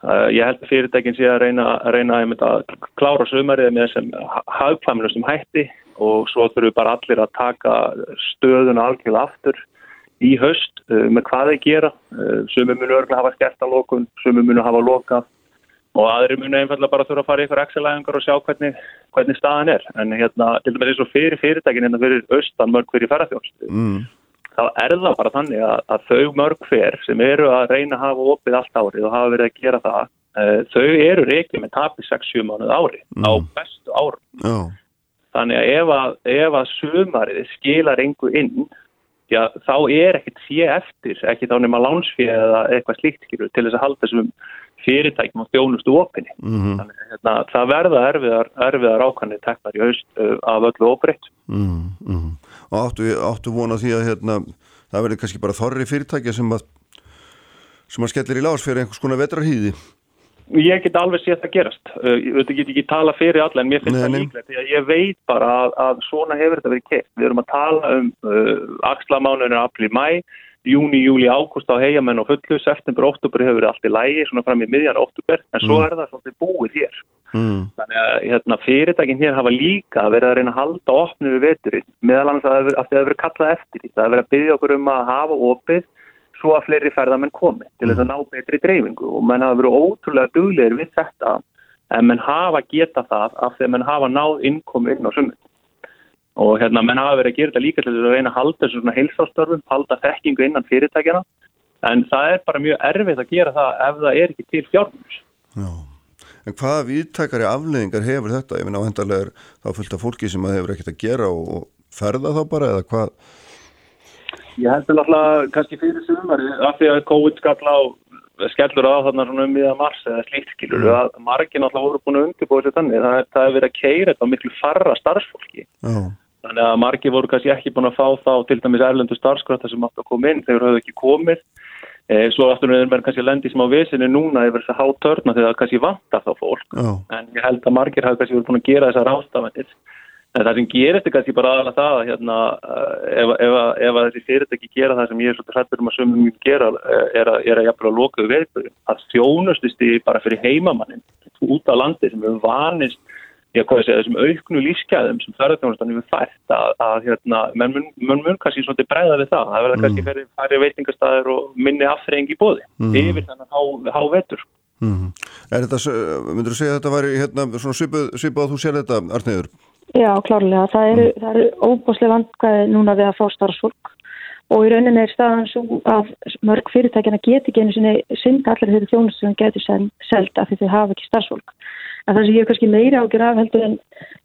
uh, ég held að fyrirtækin sé að reyna að, reyna að klára sömarið með þessum sem hætti og svo þurfum bara allir að taka stöðun algjörlega aftur í höst uh, með hvað þeir gera. Uh, sumum munu örglega hafa skert að lokun, sumum munu hafa lokað og aðri munu einfallega bara þurfa að fara ykkur Excel-æðingar og sjá hvernig, hvernig staðan er en hérna, til dæmis eins og fyrir fyrirtækin hérna fyrir austan mörg fyrir ferðarþjónst mm. þá er það bara þannig að, að þau mörg fyrir sem eru að reyna að hafa opið allt árið og hafa verið að gera það uh, þau eru reikið með tapi 6-7 mánuð ári mm. á bestu árum. Já. Þannig að ef að, ef að sumarið skilar engu inn, já, þá er ekkert sé eftir, ekki þá nema lánsfið eða eitthvað slíkt til þess að halda þessum fyrirtækjum og þjónustu opinni. Mm -hmm. Þannig að hérna, það verða erfiðar, erfiðar ákvæmni teknar í haust uh, af öllu óbreytt. Mm -hmm. Og áttu, áttu vona því að hérna, það verður kannski bara þorri fyrirtækja sem að, sem að skellir í lás fyrir einhvers konar vetrarhýði? Ég get alveg séð það gerast. Uh, ég get ekki tala fyrir alla en mér finnst það líklegt. Ég veit bara að, að svona hefur þetta verið keitt. Við erum að tala um uh, axlamánuðinu april mæ júni, júli, ágúst á hegjamenn og fullu, september, oktober hefur verið allt í lægi svona fram í miðjan oktober, en svo mm. er það svolítið búið hér. Mm. Þannig að hérna, fyrirtækinn hér hafa líka verið að reyna að halda opnu við veturinn, meðal annars að það hefur verið kallað eftir því, það hefur verið að byggja okkur um að hafa opið svo að fleiri ferðamenn komi til þess að mm. ná betri dreifingu og menn hafa verið ótrúlega duglegur við þetta en menn hafa geta það af því að menn hafa náð innkomi inn á summit og hérna menn hafa verið að gera þetta líka til að reyna að halda þessu svona heilsástörfum, halda þekkingu innan fyrirtækjana en það er bara mjög erfitt að gera það ef það er ekki til fjármjörns. Já, en hvaða viðtækari afleðingar hefur þetta? Ég finna áhendarlega er þá fullt af fólki sem hefur ekkert að gera og ferða þá bara eða hvað? Ég heldur alltaf kannski fyrir sumari af því að COVID skall á skellur á þarna svona um miða mars eða slíkt skilur mm. að margin alltaf voru búin að undirbúa sér þannig það er, það er verið að keira þetta á miklu farra starfsfólki oh. Þannig að margi voru kannski ekki búin að fá þá til dæmis erlendu starfskrafta sem átt að koma inn, þeir höfðu ekki komið. E, svo aftur er verið kannski að lendi smá visinu núna yfir þess að há törna þegar það kannski vantar þá fólk. Oh. En ég held að margir hafi kannski verið búin að gera þessar ástafanir. En það sem gerist er kannski bara aðalega það að hérna, ef, ef, ef að þessi fyrirtæki gera það sem ég er svolítið hrættur um að sömum mjög gera er að, er að jafnvel að lokaðu veðböru. Það þjónustist í bara fyrir heimamannin út á landi sem við vanist ég segja þessum auknu lífskeiðum sem ferðarþjónustan hefur fært að, að hérna, menn mun, mun, mun kannski svolítið breyða við það, það verður mm. kannski færri, færri veitingastæðir og minni afþreying í bóði mm. yfir þannig há, há vetur mm. Er þetta, myndur þú segja að þetta væri hérna, svona svipað að þú sér þetta Arnæður? Já, klárlega, það eru, mm. eru óbúslega vandkvæði núna við að fá starfsfólk og í rauninni er staðan svo að mörg fyrirtækjana geti ekki einu sinni synda allir þeirri þjónustu sem getur selta af því þau hafa ekki starfsfólk að það sem ég er kannski meira ágjör af heldur en,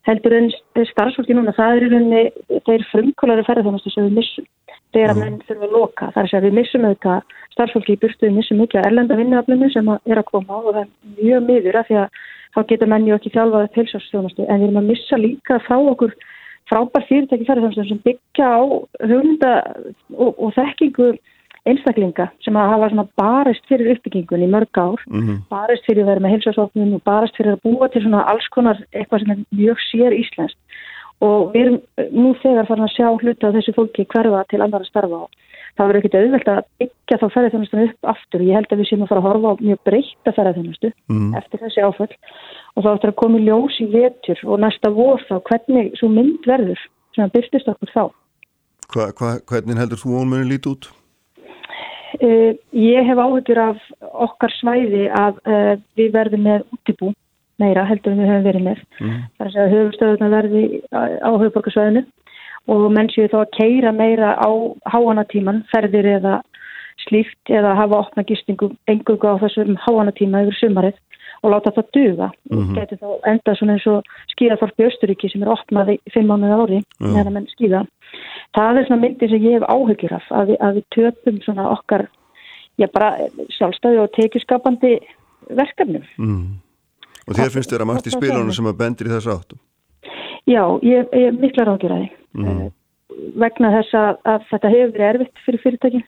heldur en starfsfólki núna, það er í rauninni, þeir frumkólari ferðarþjónustu sem við missum þegar að menn þurfa að loka, að segja við missum auðvitað starfsfólki í burtu, við missum mikið erlenda vinnuaflunum sem er að koma og það er mjög miður af því að þá geta menn ju ekki þjálfað upp heilsástjónustu en við erum að missa líka frá okkur frábær fyrirtæki ferðarþjónustu sem byggja á hugunda og, og þekkingu einstaklinga sem að hafa barist fyrir uppbyggingun í mörg ár, mm -hmm. barist fyrir að vera með heilsasofnum og barist fyrir að búa til svona alls konar eitthvað sem er mjög sér íslenskt og við erum nú þegar farin að sjá hluta á þessu fólki hverfa til andara starfa og það verður ekkit auðvelt að byggja þá ferðarþjónustunum upp aftur ég held að við séum að fara að horfa á mjög breyta ferðarþjónustu mm eftir þessi áföll og þá ættir að koma í ljós í vetur og næsta vor þá hvernig svo mynd verður sem að byrstist okkur þá. Hva, hva, hvernig heldur þú ónmenni lítið út? Uh, ég hef áhugur af okkar svæði að uh, við verðum með útibú meira heldur en við höfum verið með. Mm. Það er að segja að höfustöðuna verði á höfuborgarsvæðinu og menn séu þá að keira meira á háanatíman, ferðir eða slíkt eða hafa opna gistingu engungu á þessum háanatíma yfir sumarið og láta það duga. Mm -hmm. Getur þá enda svona eins og skíðaþorpi Östuríki sem er opnaði fimm mánuði ári meðan menn skíða það er svona myndi sem ég hef áhugir af að við, að við töpum svona okkar já bara sjálfstæði og tekjuskapandi verkefnum mm. Og þér finnst þér að margt í spilunum sem að bendir í þessu áttu? Já, ég er mikla ráðgjur að því mm. vegna þess að, að þetta hefur verið erfitt fyrir fyrirtækin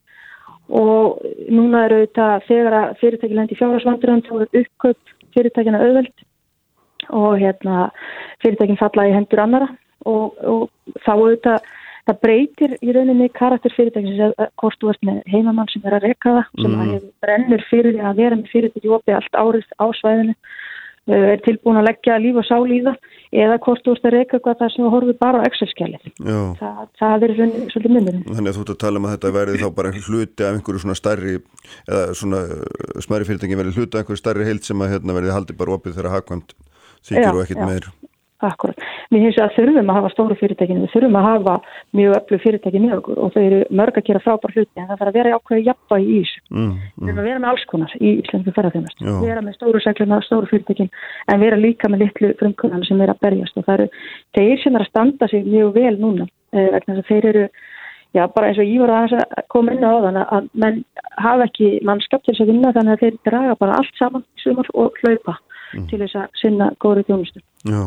og núna eru þetta þegar að fyrirtækin lendi fjárhagsvandurinn þá er uppköp fyrirtækina auðveld og hérna fyrirtækin falla í hendur annara og, og þá auðvitað það breytir í rauninni karakter fyrirtækins að hvort þú ert með heimamann sem er að reka það, sem mm. brennur fyrir að vera með fyrirtæki opið allt árið á svæðinu, er tilbúin að leggja líf og sál í það eða hvort þú ert að reka hvað það sem horfið bara á Excel-skjalið. Það, það er svolítið myndin. Þannig að þú ert að tala um að þetta verði þá bara hluti af einhverju svona starri eða svona smæri fyrirtæki verði hluti af einhverju starri heilt sem að hérna, verði haldið bara opið þegar hafkvæmt þykir og ekkit meir. Akkurat. Við hins vegar þurfum að hafa stóru fyrirtækinu, við þurfum að hafa mjög öllu fyrirtæki með okkur og þau eru mörg að gera frábær hluti en það þarf að vera ákveði jafnvægi í þessu. Mm, mm. Við þurfum að vera með alls konar í Íslandinu ferðarþjónast. Erum með stóru segluna, stóru fyrirtækin en erum líka með litlu frumkunnarna sem er að berjast og það eru þeir sem er að standa sig mjög vel núna eh, vegna þess að þeir eru, já bara eins og ég var að koma inn á þann að menn hafa ekki mannskap til þess að vinna þannig að þeir draga bara allt saman og hlaupa mm. til þess að sinna góðri þjónustu. Já.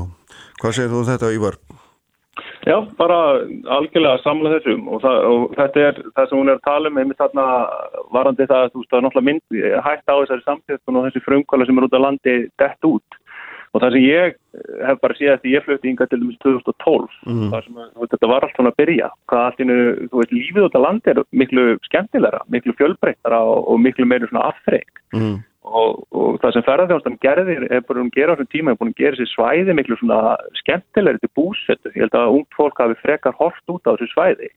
Hvað segir þú um þetta Ívar? Já, bara algjörlega samla þessum og, það, og þetta er það sem hún er að tala um einmitt þarna varandi það að þú veist að náttúrulega mynd hægt á þessari samtíðstun og þessi frumkvæla sem er út á landi dett út og það sem ég hef bara séð eftir ég flutti yngar til dæmis 2012 mm. þar sem veist, þetta var allt svona að byrja hvað allt innu, þú veist, lífið út á landi er miklu skemmtilegra, miklu fjölbreyttara og, og miklu meiri svona afþreying mm og, og það sem ferðarþjóðstan gerðir er bara um að gera á þessum tíma er búin að gera þessi svæði miklu svona skemmtilegri til búsettu ég held að ungt fólk hafi frekar hort út á þessu svæði.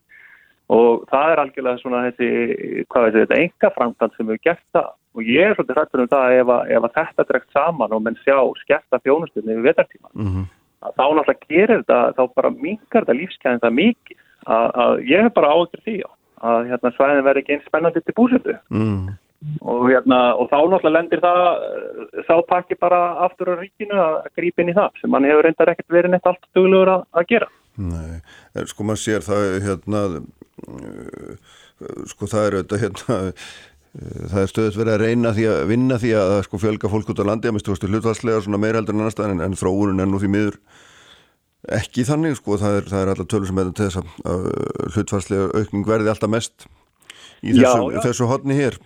Og það er algjörlega svona þessi hvað veit þetta enga framkvæmt sem hefur gert það. Og ég er svolítið hrættur um það ef, að, ef að þetta drekt saman og menn sjá skemmta fjónustunni við vetartíma mm -hmm. þá náttúrulega gerir þetta þá bara mingar þetta lífskeiðin það mikið. Að, að ég hef bara áður því að hérna, svæðin verði ekki eins spennandi til búsettu mm og, hérna, og þá náttúrulega lendir það þá pakki bara aftur á ríkinu að grípa inn í það sem mann hefur reyndar ekkert verið neitt allt duglegur að, að gera. Nei, sko maður sér það hérna uh, sko það er auðvitað hérna uh, það er stöðut verið að reyna því að vinna því að sko fjölga fólk út á landi að mistu hlutvarslega svona meirheldur en annar stað en, en þróunin er nú því miður ekki þannig sko það er, er alltaf tölur sem er til þess að hlutvarslega aukning verði alltaf mest í þessu, þessu hodni hér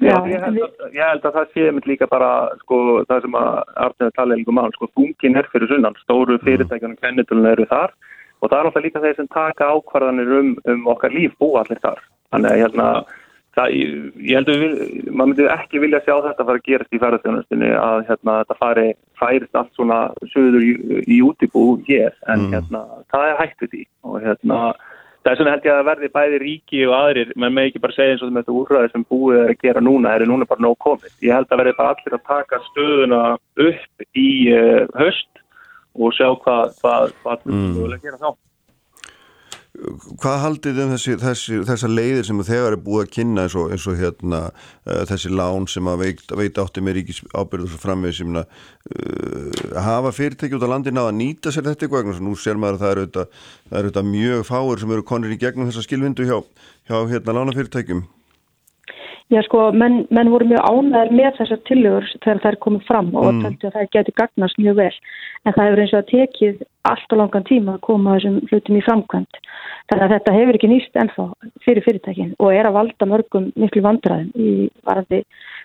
Já, ég held, að, ég held að það sé mynd líka bara sko, það sem að Arnið tala um mann, sko, þungin er fyrir sunnan, stóru mm. fyrirtækjunum kennitulun eru þar og það er alltaf líka þeir sem taka ákvarðanir um, um okkar líf búa allir þar. Þannig að hérna, það, ég held að við, maður myndi ekki vilja sjá þetta fara að gerast í ferðarþjónustinni að hérna, þetta fari, færist allt svona söður í, í útibú hér en mm. hérna, það er hægt við því og hérna Það er svona held ég að verði bæði ríki og aðrir, menn með ekki bara segja eins og þetta úrræði sem búið er að gera núna, er núna bara nóg komið. Ég held að verði bara allir að taka stöðuna upp í höst og sjá hvað hvað, hvað mm. við vilja gera þá. Hvað haldið um þessi, þessi, þessa leiðir sem þegar er búið að kynna eins og, eins og hérna, uh, þessi lán sem að veit, veit átti með ríkis ábyrður og framvegð sem uh, hafa fyrirtæki út á landin á að nýta sér þetta eitthvað, nú sér maður að það eru auðvitað, það eru auðvitað mjög fáir sem eru konir í gegnum þessa skilvindu hjá, hjá hérna lánafyrirtækjum. Já sko, menn, menn voru mjög ánæður með þessar tillögur þegar er komið fram og mm. það geti gagnast mjög vel. En það hefur eins og að tekið allt og langan tíma að koma þessum hlutum í framkvæmt þannig að þetta hefur ekki nýst ennþá fyrir fyrirtækin og er að valda mörgum miklu vandræðin í varandi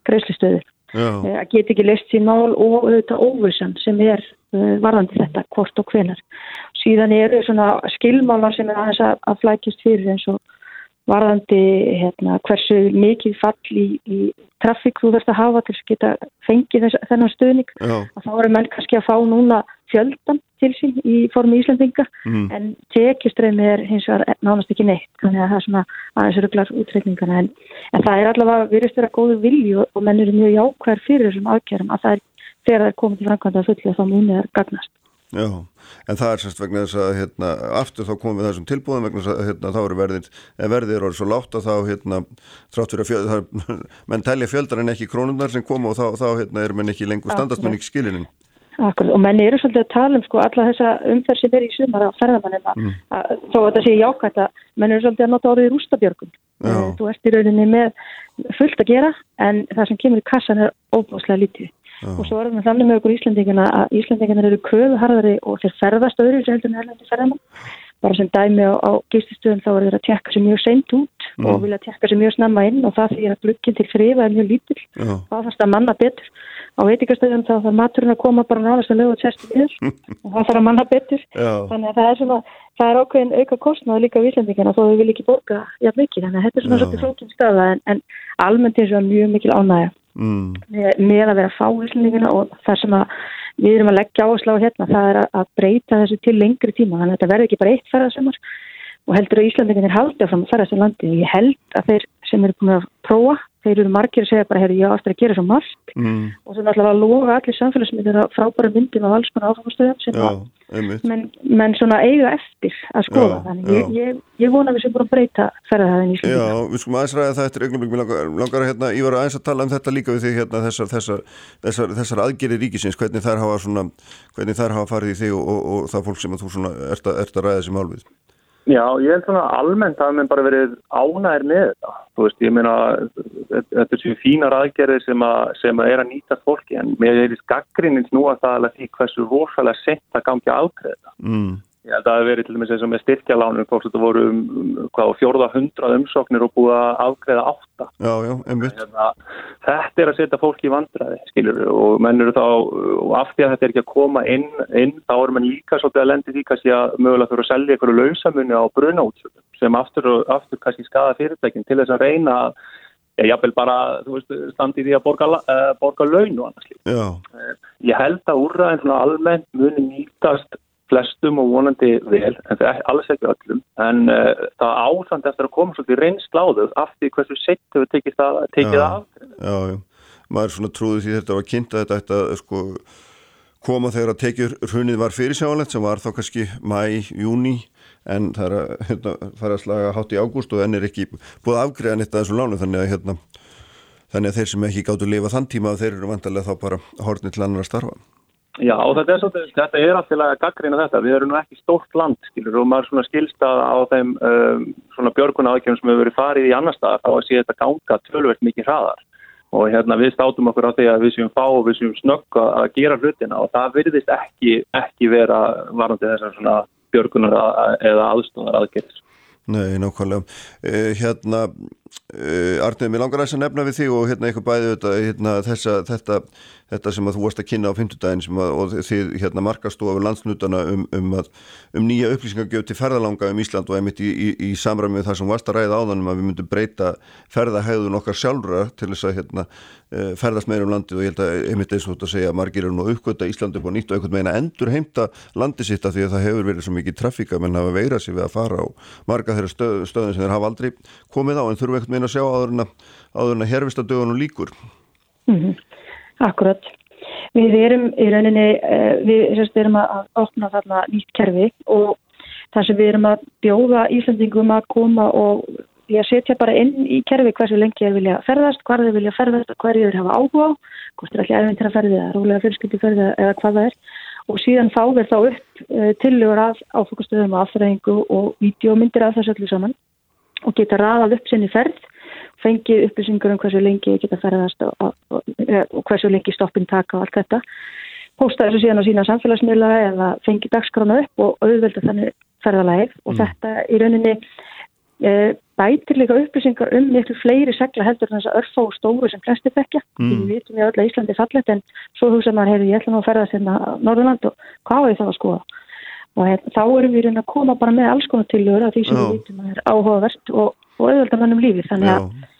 greiðslistöður eh, að geti ekki list sín mál og auðvitað óvissan sem er uh, varandi þetta hvort og hvenar síðan eru svona skilmálar sem er aðeins að, að flækjast fyrir eins og varðandi hérna, hversu mikið fall í, í trafík þú verðst að hafa til að geta fengið þess, þennan stöðning og þá eru menn kannski að fá núna fjöldan til sín í formi Íslandinga mm. en tekjuströmi er hins vegar nánast ekki neitt þannig að það er svona aðeins röglar útreikningana en, en það er allavega virðist vera góðu vilju og, menn eru mjög jákvæðar fyrir þessum ákjærum að það er þegar það er komið til framkvæmda að fulla þá munið er gagnast Já, en það er sérst vegna þess að hérna, aftur þá komum við þessum tilbúðum vegna þess að hérna, þá eru verðir, verðir eru svo látt að þá, hérna, þrátt fyrir að fjöld, það, menn telja fjöldar en ekki krónunar sem koma og þá, þá hérna, er menn ekki lengur standast menn ekki skilinin. Akkur, og menn eru svolítið að tala um sko alla þessa umferð sem er í sumar á ferðamannina mm. þó að það sé jákvæmt að menn eru svolítið að nota orðið rústabjörgum. Eh, þú ert í rauninni með fullt að gera en það sem kemur í kassan er óbúslega lítið. Já. og svo er það þannig með okkur Íslandingina að Íslandingina eru kröðuharðari og þeir ferðast öðru sem heldur en erlendi ferðamann bara sem dæmi á, á gístistöðum þá er þeir að tjekka sér mjög seint út Já. og vilja tjekka sér mjög snemma inn og það því að glukkin til friða er mjög lítill. Það fannst að manna betur. Á veitikastöðum þá þarf maturinn að koma bara náðast að lögu og tjesti við og það þarf að manna betur. Já. þannig að það er svona það er ákveðin auka kostnáð líka á Íslandingina þó þau vil ekki borga jafn mikið. Þannig að þetta er svona svolítið flókin staða en, en almennt er það mjög mikil ánægja mm. með, að vera fá Íslandingina og það sem við erum að leggja áherslu á hérna það er að breyta þessu til lengri tíma þannig að þetta verður ekki bara eitt ferðarsumar og heldur að Íslandinginir haldi áfram að ferðast í landi og ég held að þeir sem eru búin að prófa þeir eru margir að segja bara, herru, ég á aftur að gera svo margt mm. og þannig að loga allir samfélagsmyndir að frábæra myndum af alls konar áfangastöðum sem Já, að menn, menn svona eiga eftir að skoða, já, þannig ég, ég, ég vona að við sem búin að breyta ferðaðin í Íslanda. Já, við skulum aðeins ræða það eftir eignum, mér langar, að hérna, ég var aðeins að tala um þetta líka við þig hérna, þessar, þessar, þessar, þessar aðgerir ríkisins, hvernig þær hafa svona, hvernig þær hafa farið í þig og, og, og það fólk sem þú svona ert að, ert að ræða þessi málvið. Já, ég held svona almennt að við bara verið ánægir með þetta. Þú veist, ég meina, þetta er svona fínar aðgerðir sem að, sem að er að nýta fólki en mér er í skaggrinins nú að það alveg því hversu rosalega sent að gangi aðgreða. Mm. Ég held að það hefur verið til dæmis eins og með styrkjalánum hvort þetta voru um, hvað, fjórða hundra umsóknir og búið að afgreða átta. Já, já, einmitt. Hérna, þetta er að setja fólki í vandræði, skiljur, og mennur þá, og af því að þetta er ekki að koma inn, inn þá er mann líka svolítið að lendi því kannski að mögulega þurfa að selja einhverju lausamunni á brunaútsökum sem aftur aftur kannski skada fyrirtækinn til þess að reyna að ég jafnvel bara, þú veist, standi því að borga, uh, borga laun og annars. Já. Ég held að úrraðin svona almennt muni nýtast flestum og vonandi vel, en það er alls ekki öllum, en uh, það áþand eftir að koma svolítið reynsláðuð af því hversu sett hefur tekið það tekið já, af. Já, já, maður svona trúði því þetta var kynnt að þetta sko koma þegar að tekið hrunið var fyrirsjáðanlegt sem var þá kannski mæ, júni en það er að hérna, að slaga hátt í ágúst og enn er ekki búið afgreðan eitt að þessu lánu þannig að hérna þannig að þeir sem ekki gáttu að lifa þann tíma þeir eru vantarlega þá bara hornið til annar að starfa. Já, þetta er, svolítið, þetta er alltaf að gaggrina þetta. Við erum nú ekki stórt land, skilur, og maður svona skilstað á þeim um, svona björguna aðgjörnum sem hefur verið farið í annar stað þá að sé þetta ganga tölvert mikið hraðar. Og hérna við státum okkur á því að við séum fá og við séum snögg að gera hlutina og það virðist ekki, ekki vera varandi þessar svona björgunar eða aðstofnar aðgjörðis. Nei, nákvæmlega. Uh, hérna, uh, Arnið, mér langar að nefna við þig og hérna eitthvað bæðið þetta, hérna, þessa, þetta þetta sem að þú varst að kynna á fymtudagin og þið hérna markastofur landsnutana um, um, um nýja upplýsingagjöf til ferðalanga um Ísland og einmitt í, í, í samræmi með það sem varst að ræða áðanum að við myndum breyta ferðahæðun okkar sjálfra til þess að hérna, eh, ferðast meira um landið og ég held að einmitt eins og þetta segja að margir eru nú uppgötta Íslandi upp á nýtt og einhvern veginn að endur heimta landið sitt af því að það hefur verið svo mikið trafíka menn hafa veirað sér við að fara á marga þeirra stöð, stöðin sem þeir hafa aldrei komið á. En þurfum einhvern veginn að sjá áður en að, að herfista dögunum líkur. Mm -hmm. Akkurat. Við erum í rauninni, eh, við sérst, erum að opna þarna nýtt kerfi og þar sem við erum að bjóða Íslandingum að koma og við að setja bara inn í kerfi hversu lengi þeir vilja ferðast, hvað þeir vilja ferðast hverju þeir hafa áhuga á, hvort þeir ekki aðeins til að ferði eða rólega fjölskyldi ferði eða hvað það er og síðan fá við þá upp uh, tillögur af áfokastöðum og afþræðingu og vídeomyndir af þessu öllu saman og geta raðað upp sinni ferð fengið upplýsingur um hversu lengi geta ferðast og, og, og, hversu lengi stoppin taka og allt þetta posta þessu síðan á sína samfélagsmiðla eða fengið dagskrána upp og auðvelda þannig ferðalæg og mm. þetta í rauninni e, bætir líka upplýsingar um miklu fleiri segla heldur en þess að örfa og stóru sem flesti þekkja mm. við vitum ég öll að Íslandi er fallet en svo hugsa maður, heyrðu ég ætla nú að ferða sérna Norðurland og hvað er það að skoða og hef, þá erum við rauninni að koma bara með alls konar tilur af því sem oh. við vitum að er áhugavert og auðvelda mannum lífi þannig að Já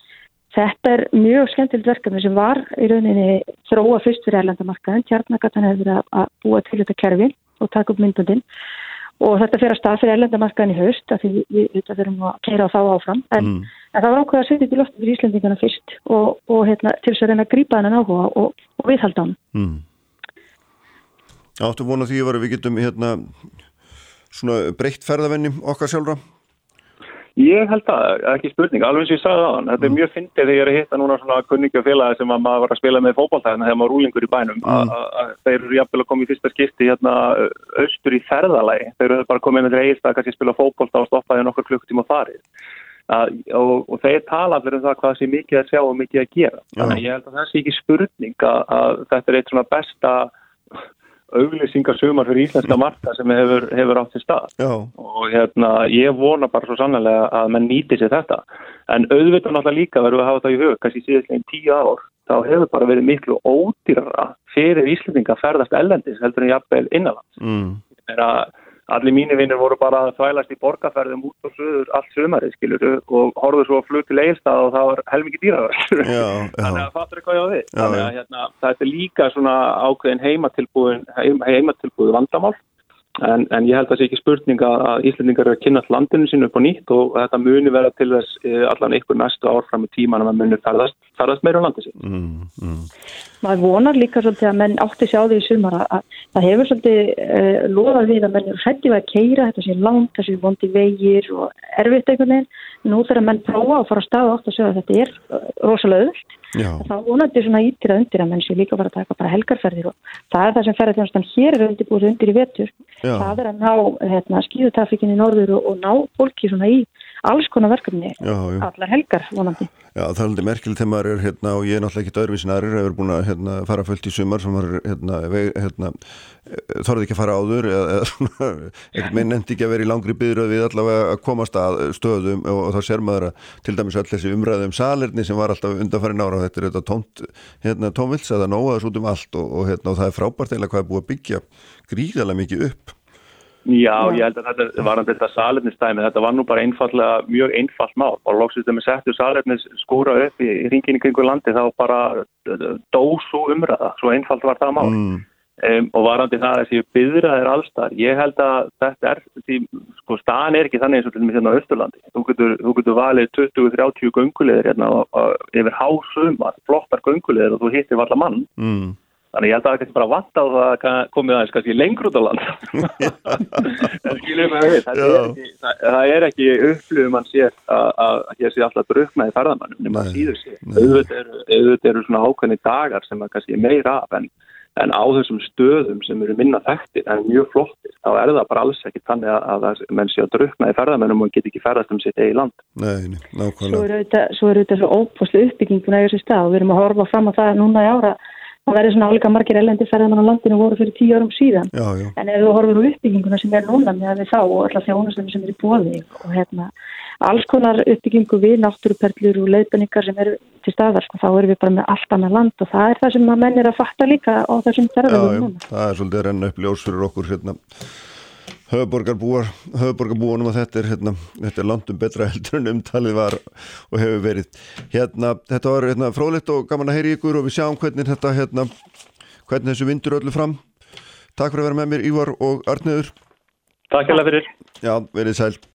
Þetta er mjög skemmtilegt verkefni sem var í rauninni þróa fyrst fyrir erlendamarkaðin. Tjarnagatan hefur verið að búa til þetta kerfi og taka upp myndundin og þetta fyrir að stað fyrir erlendamarkaðin í haust af því við, við verum að keira þá áfram. En, mm. en það var ákveð að setja til loftum fyrir Íslandingana fyrst og, og hérna, til þess að reyna að grípa hennan áhuga og, og viðhalda hann. Mm. Áttu vona því að við getum hérna, breytt ferðavenni okkar sjálfra? Ég held að, ekki spurning, alveg eins og ég sagði það þetta er mm. mjög fyndið þegar ég er að hitta núna svona kunningafélagi sem að maður var að spila með fókbaltæðina þegar maður rúlingur í bænum mm. að þeir eru jafnvel að koma í fyrsta skipti hérna austur í ferðalagi þeir eru bara komið með reist að kannski spila fókbaltæð og stoppaði nokkur klukktíma farið að, og, og þeir tala allir um það hvað sé mikið að sjá og mikið að gera þannig ég held að það sé ekki spurning að, að þetta er eitt svona besta auglýsingasumar fyrir íslenska marka sem hefur, hefur átt í stað Já. og hérna ég vona bara svo sannlega að mann nýti sér þetta en auðvitað náttúrulega líka verður að hafa það í hug kannski síðastleginn tíu ár þá hefur bara verið miklu ódýrara fyrir íslendinga ferðast ellendis heldur en jafnvel innanlands mm. það er að allir mínir vinnir voru bara að þvælast í borgarferðum út og söður allt sömari skiluru og horfðu svo að flug til eilstað og það var helmikið dýraður þannig að fattur ekki hvað ég á því þannig að hérna, þetta er líka svona ákveðin heimatilbúin heim, heimatilbúin vandamál En, en ég held að það sé ekki spurning að Íslandingar eru að kynast landinu sínu upp á nýtt og þetta muni vera til þess eh, allan ykkur næstu árfram í tíman að maður muni ferðast, ferðast meira á landinu sínu. Mm, mm. Maður vonar líka svolítið að menn átti sjá því í sumar að það hefur svolítið uh, loðað við að menn eru hættið að keira þetta sé langt, þessi vondi vegir og erfitt einhvern veginn. Nú þegar menn prófa að fara að staða átt að segja að þetta er uh, rosalega öðvöld. Þá vonandi svona ítir að undir að menn sé líka að fara að taka bara helgarferðir og það er það sem ferðarþjónastan hér er undirbúið undir í vetur Já. það er að ná hérna, skíðutrafikin í norður og, og ná fólki svona í alls konar verkefni, já, já. allar helgar vonandi. Já, það er alveg merkilegt þegar maður er hérna og ég er náttúrulega ekki dörfið sinna aðrir, hefur búin að hérna, fara fullt í sumar sem var hérna, hérna þorðið ekki að fara áður eða, eða svona, ekkert minn endi ekki að vera í langri byrjuð við allavega að komast að stöðum og, og þá ser maður að til dæmis öll þessi umræðum um salirni sem var alltaf undanfæri nára og þetta er þetta tómt, hérna tómvils að það nóðast út um allt og, og, hérna, og það er frábært eða hvað er búið að byggja gríðarlega mikið upp Já, ég held að þetta var um þetta salefnistæmi, þetta var nú bara einfallega mjög einfalt mál. Og lóksist að með settu salefnis skúra upp í, ringinni kringu landi þá bara dósu umræða, svo einfalt var það mál. Mm. um, og varandi það að þessi byðraðir allstar, ég held að þetta er, því, sko staðan er ekki þannig eins og til og með hérna á Östurlandi, þú getur, þú getur valið 20-30 gungulegur hérna yfir hásumar, flottar gungulegur og þú hittir valla mann. Mm. Þannig ég held að það kannski bara vant á það að komið aðeins kannski lengur út á land. það, það er ekki upplöfum mann sér að hér sé alltaf drukna í ferðamannum nema síður sér. Auðvitað eru svona ákveðni dagar sem er kannski meira af en, en á þessum stöðum sem eru minna þekktir en mjög flottir þá er það bara alls ekki þannig að, að menn sé að drukna í ferðamannum og get ekki ferðast um sitt eigi land. Nei, nákvæmlega. Svo eru þetta svo ópáslu uppbygginguna í þessu stað og við erum að horfa fram á það núna í ára það verður svona álíka margir elendi ferðan á landinu voru fyrir tíu árum síðan já, já. en ef þú horfur úr uppbygginguna sem er núna með þá og alltaf þjónustum sem er í bóði og hérna alls konar uppbyggingu við náttúruperlur og leiðbenningar sem eru til staðar sko, þá erum við bara með allt annað land og það er það sem að menn er að fatta líka á þessum ferðanum núna. Það er svolítið renn upp ljós fyrir okkur hérna höfuborgarbúanum og þetta er, hérna, þetta er landum betra heldur en umtalið var og hefur verið. Hérna, þetta var hérna, frólitt og gaman að heyri ykkur og við sjáum hvernig þetta, hérna, hvernig þessu vindur öllu fram. Takk fyrir að vera með mér Ívar og Arniður. Takk fyrir. Já, verið sæl.